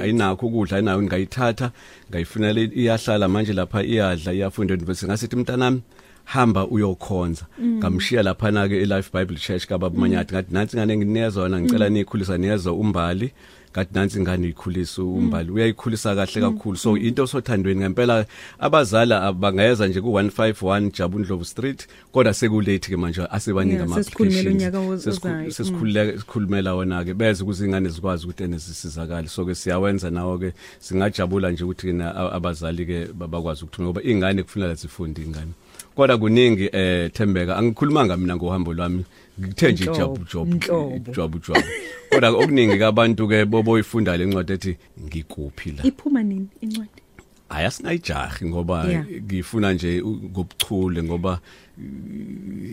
ayinakho ukudla ayinayo ngayithatha ngayifunela iyahlala manje lapha iyadla iyafunda e-university. Ngasithi mntanami hamba uyokhonza. Ngamshiya lapha na ke eLife Bible Church kababa Manyathi ngathi nansi ngane nginezwa wona ngicela nikhulisa niyezwa umbali. Ngathi nansi ingane uyikhulisa umbali. Uyayikhulisa kahle kakhulu. So into osothandweni ngempela abazala abangeza nje ku151 Jabu Ndlovu Street kodwa sekulate ke manje asibanika Yeah, ama sesikhulumela unyaka ozayo. Mm. sesikhululeka sikhulumela wona ke beze ukuze ingane zikwazi ukuthi ene zisizakale. So ke siyawenza nawo ke singajabula nje ukuthi na abazali ke bakwazi ukuthuma ngoba ingane kufanele zifunde ingane kodwa kuningi eh Thembeka angikhulumanga mina ngohambo lwami. Ngithe nje job nhlobo. jabu job kodwa okuningi kabantu ke boboyifunda lencwadi ethi ngikuphi la? Iphuma nini incwadi? Ayasinayijahi ngoba ngifuna nje ngobuchule ngoba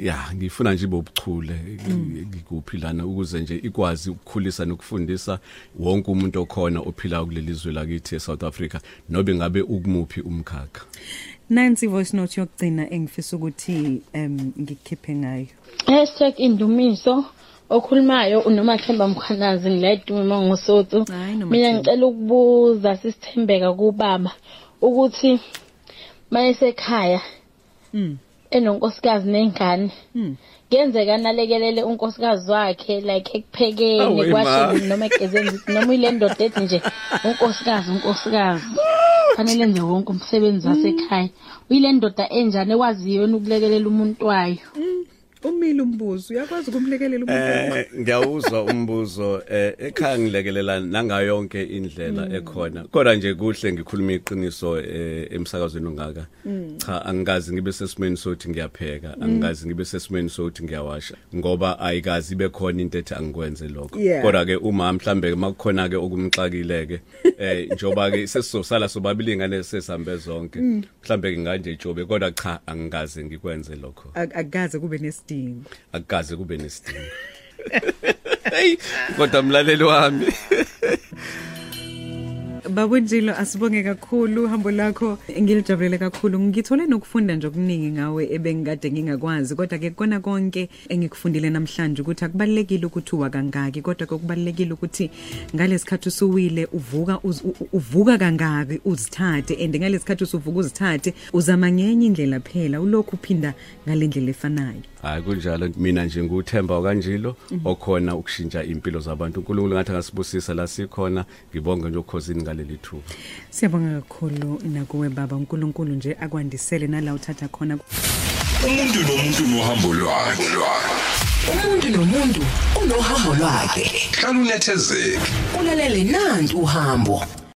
ya ngifuna nje bobuchule ngikuphi lana? Ukuze nje ikwazi ukukhulisa nokufundisa wonke umuntu okhona ophila kuleli zwe lakithi eSouth Africa nobe ngabe ukumuphi umkhakha? Nansi voice note yokugcina engifisa ukuthi em ngikukhiphe ngayo Hashtag indumiso okhulumayo unomathemba mkhwanazi ngilayiduma ngosotho Hayi, Nomathemba. mina ngicela ukubuza sisithembeka kubaba ukuthi mayesekhaya Mm. enonkosikazi nengane Mm. kuyenzeka nalekelele unkosikazi wakhe like ekuphekeni Awe, ma. kwasheni noma egezeni ukuthi noma ile ndoda ethi nje unkosikazi unkosikazi fanele enze wonke umsebenzi wasekhaya. Uyile ndoda enjani ekwaziyo yona ukulekelela umuntu wayo? Umile umbuzo uyakwazi ukumlekelela umuntu Eh ngiyawuzwa umbuzo eh ekhaya ngilekelela nangayo yonke indlela ekhona. Kodwa nje kuhle ngikhuluma iqiniso eh, emsakazweni ongaka. Cha angikazi ngibe sesimeni sokuthi ngiyapheka angikazi ngibe sesimeni sokuthi ngiyawasha ngoba ayikazi ibe khona into ethi angikwenze lokho. Yeah. kodwa ke uma mhlambe makukhona ke okumxakile ke eh njoba ke sesizosala sobabili ingane sesambe zonke. Mhlambe ke nganje ijobe kodwa cha angikaze ngikwenze lokho. Ak- akukaze kube nesidingo akukaze kube nesidingo hey kodwa mlaleli wami. babunjilo asibonge kakhulu uhambo lakho ngilijabulele kakhulu. Ngithole nokufunda nje okuningi ngawe ebengikade ngingakwazi kodwa ke kona konke engikufundile namhlanje ukuthi akubalekile ukuthi uwa kangaki kodwa ke kubalekile ukuthi ngalesikhathi usuwile uvuka uz- u- u- uvuka kangaki uzithathe. And ngalesikhathi usuvuka uzithathe uzama ngenye indlela phela ulokhu uphinda ngalendlela efanayo. Hayi kunjalo. Mina nje nguthemba kanjilo okhona ukushintsha impilo zabantu. uNkulunkulu ngathi ngasibusisa la sikhona ngibonge nje ukhosini ngaleli thuba. Siyabonga kakhulu nakuwe baba. uNkulunkulu nje akwandisele nala uthatha khona. Umuntu nomuntu nohambo lwakhe. Umuntu nomuntu unohambo lwakhe. Hlala unethezeke ulalele nantu uhambo.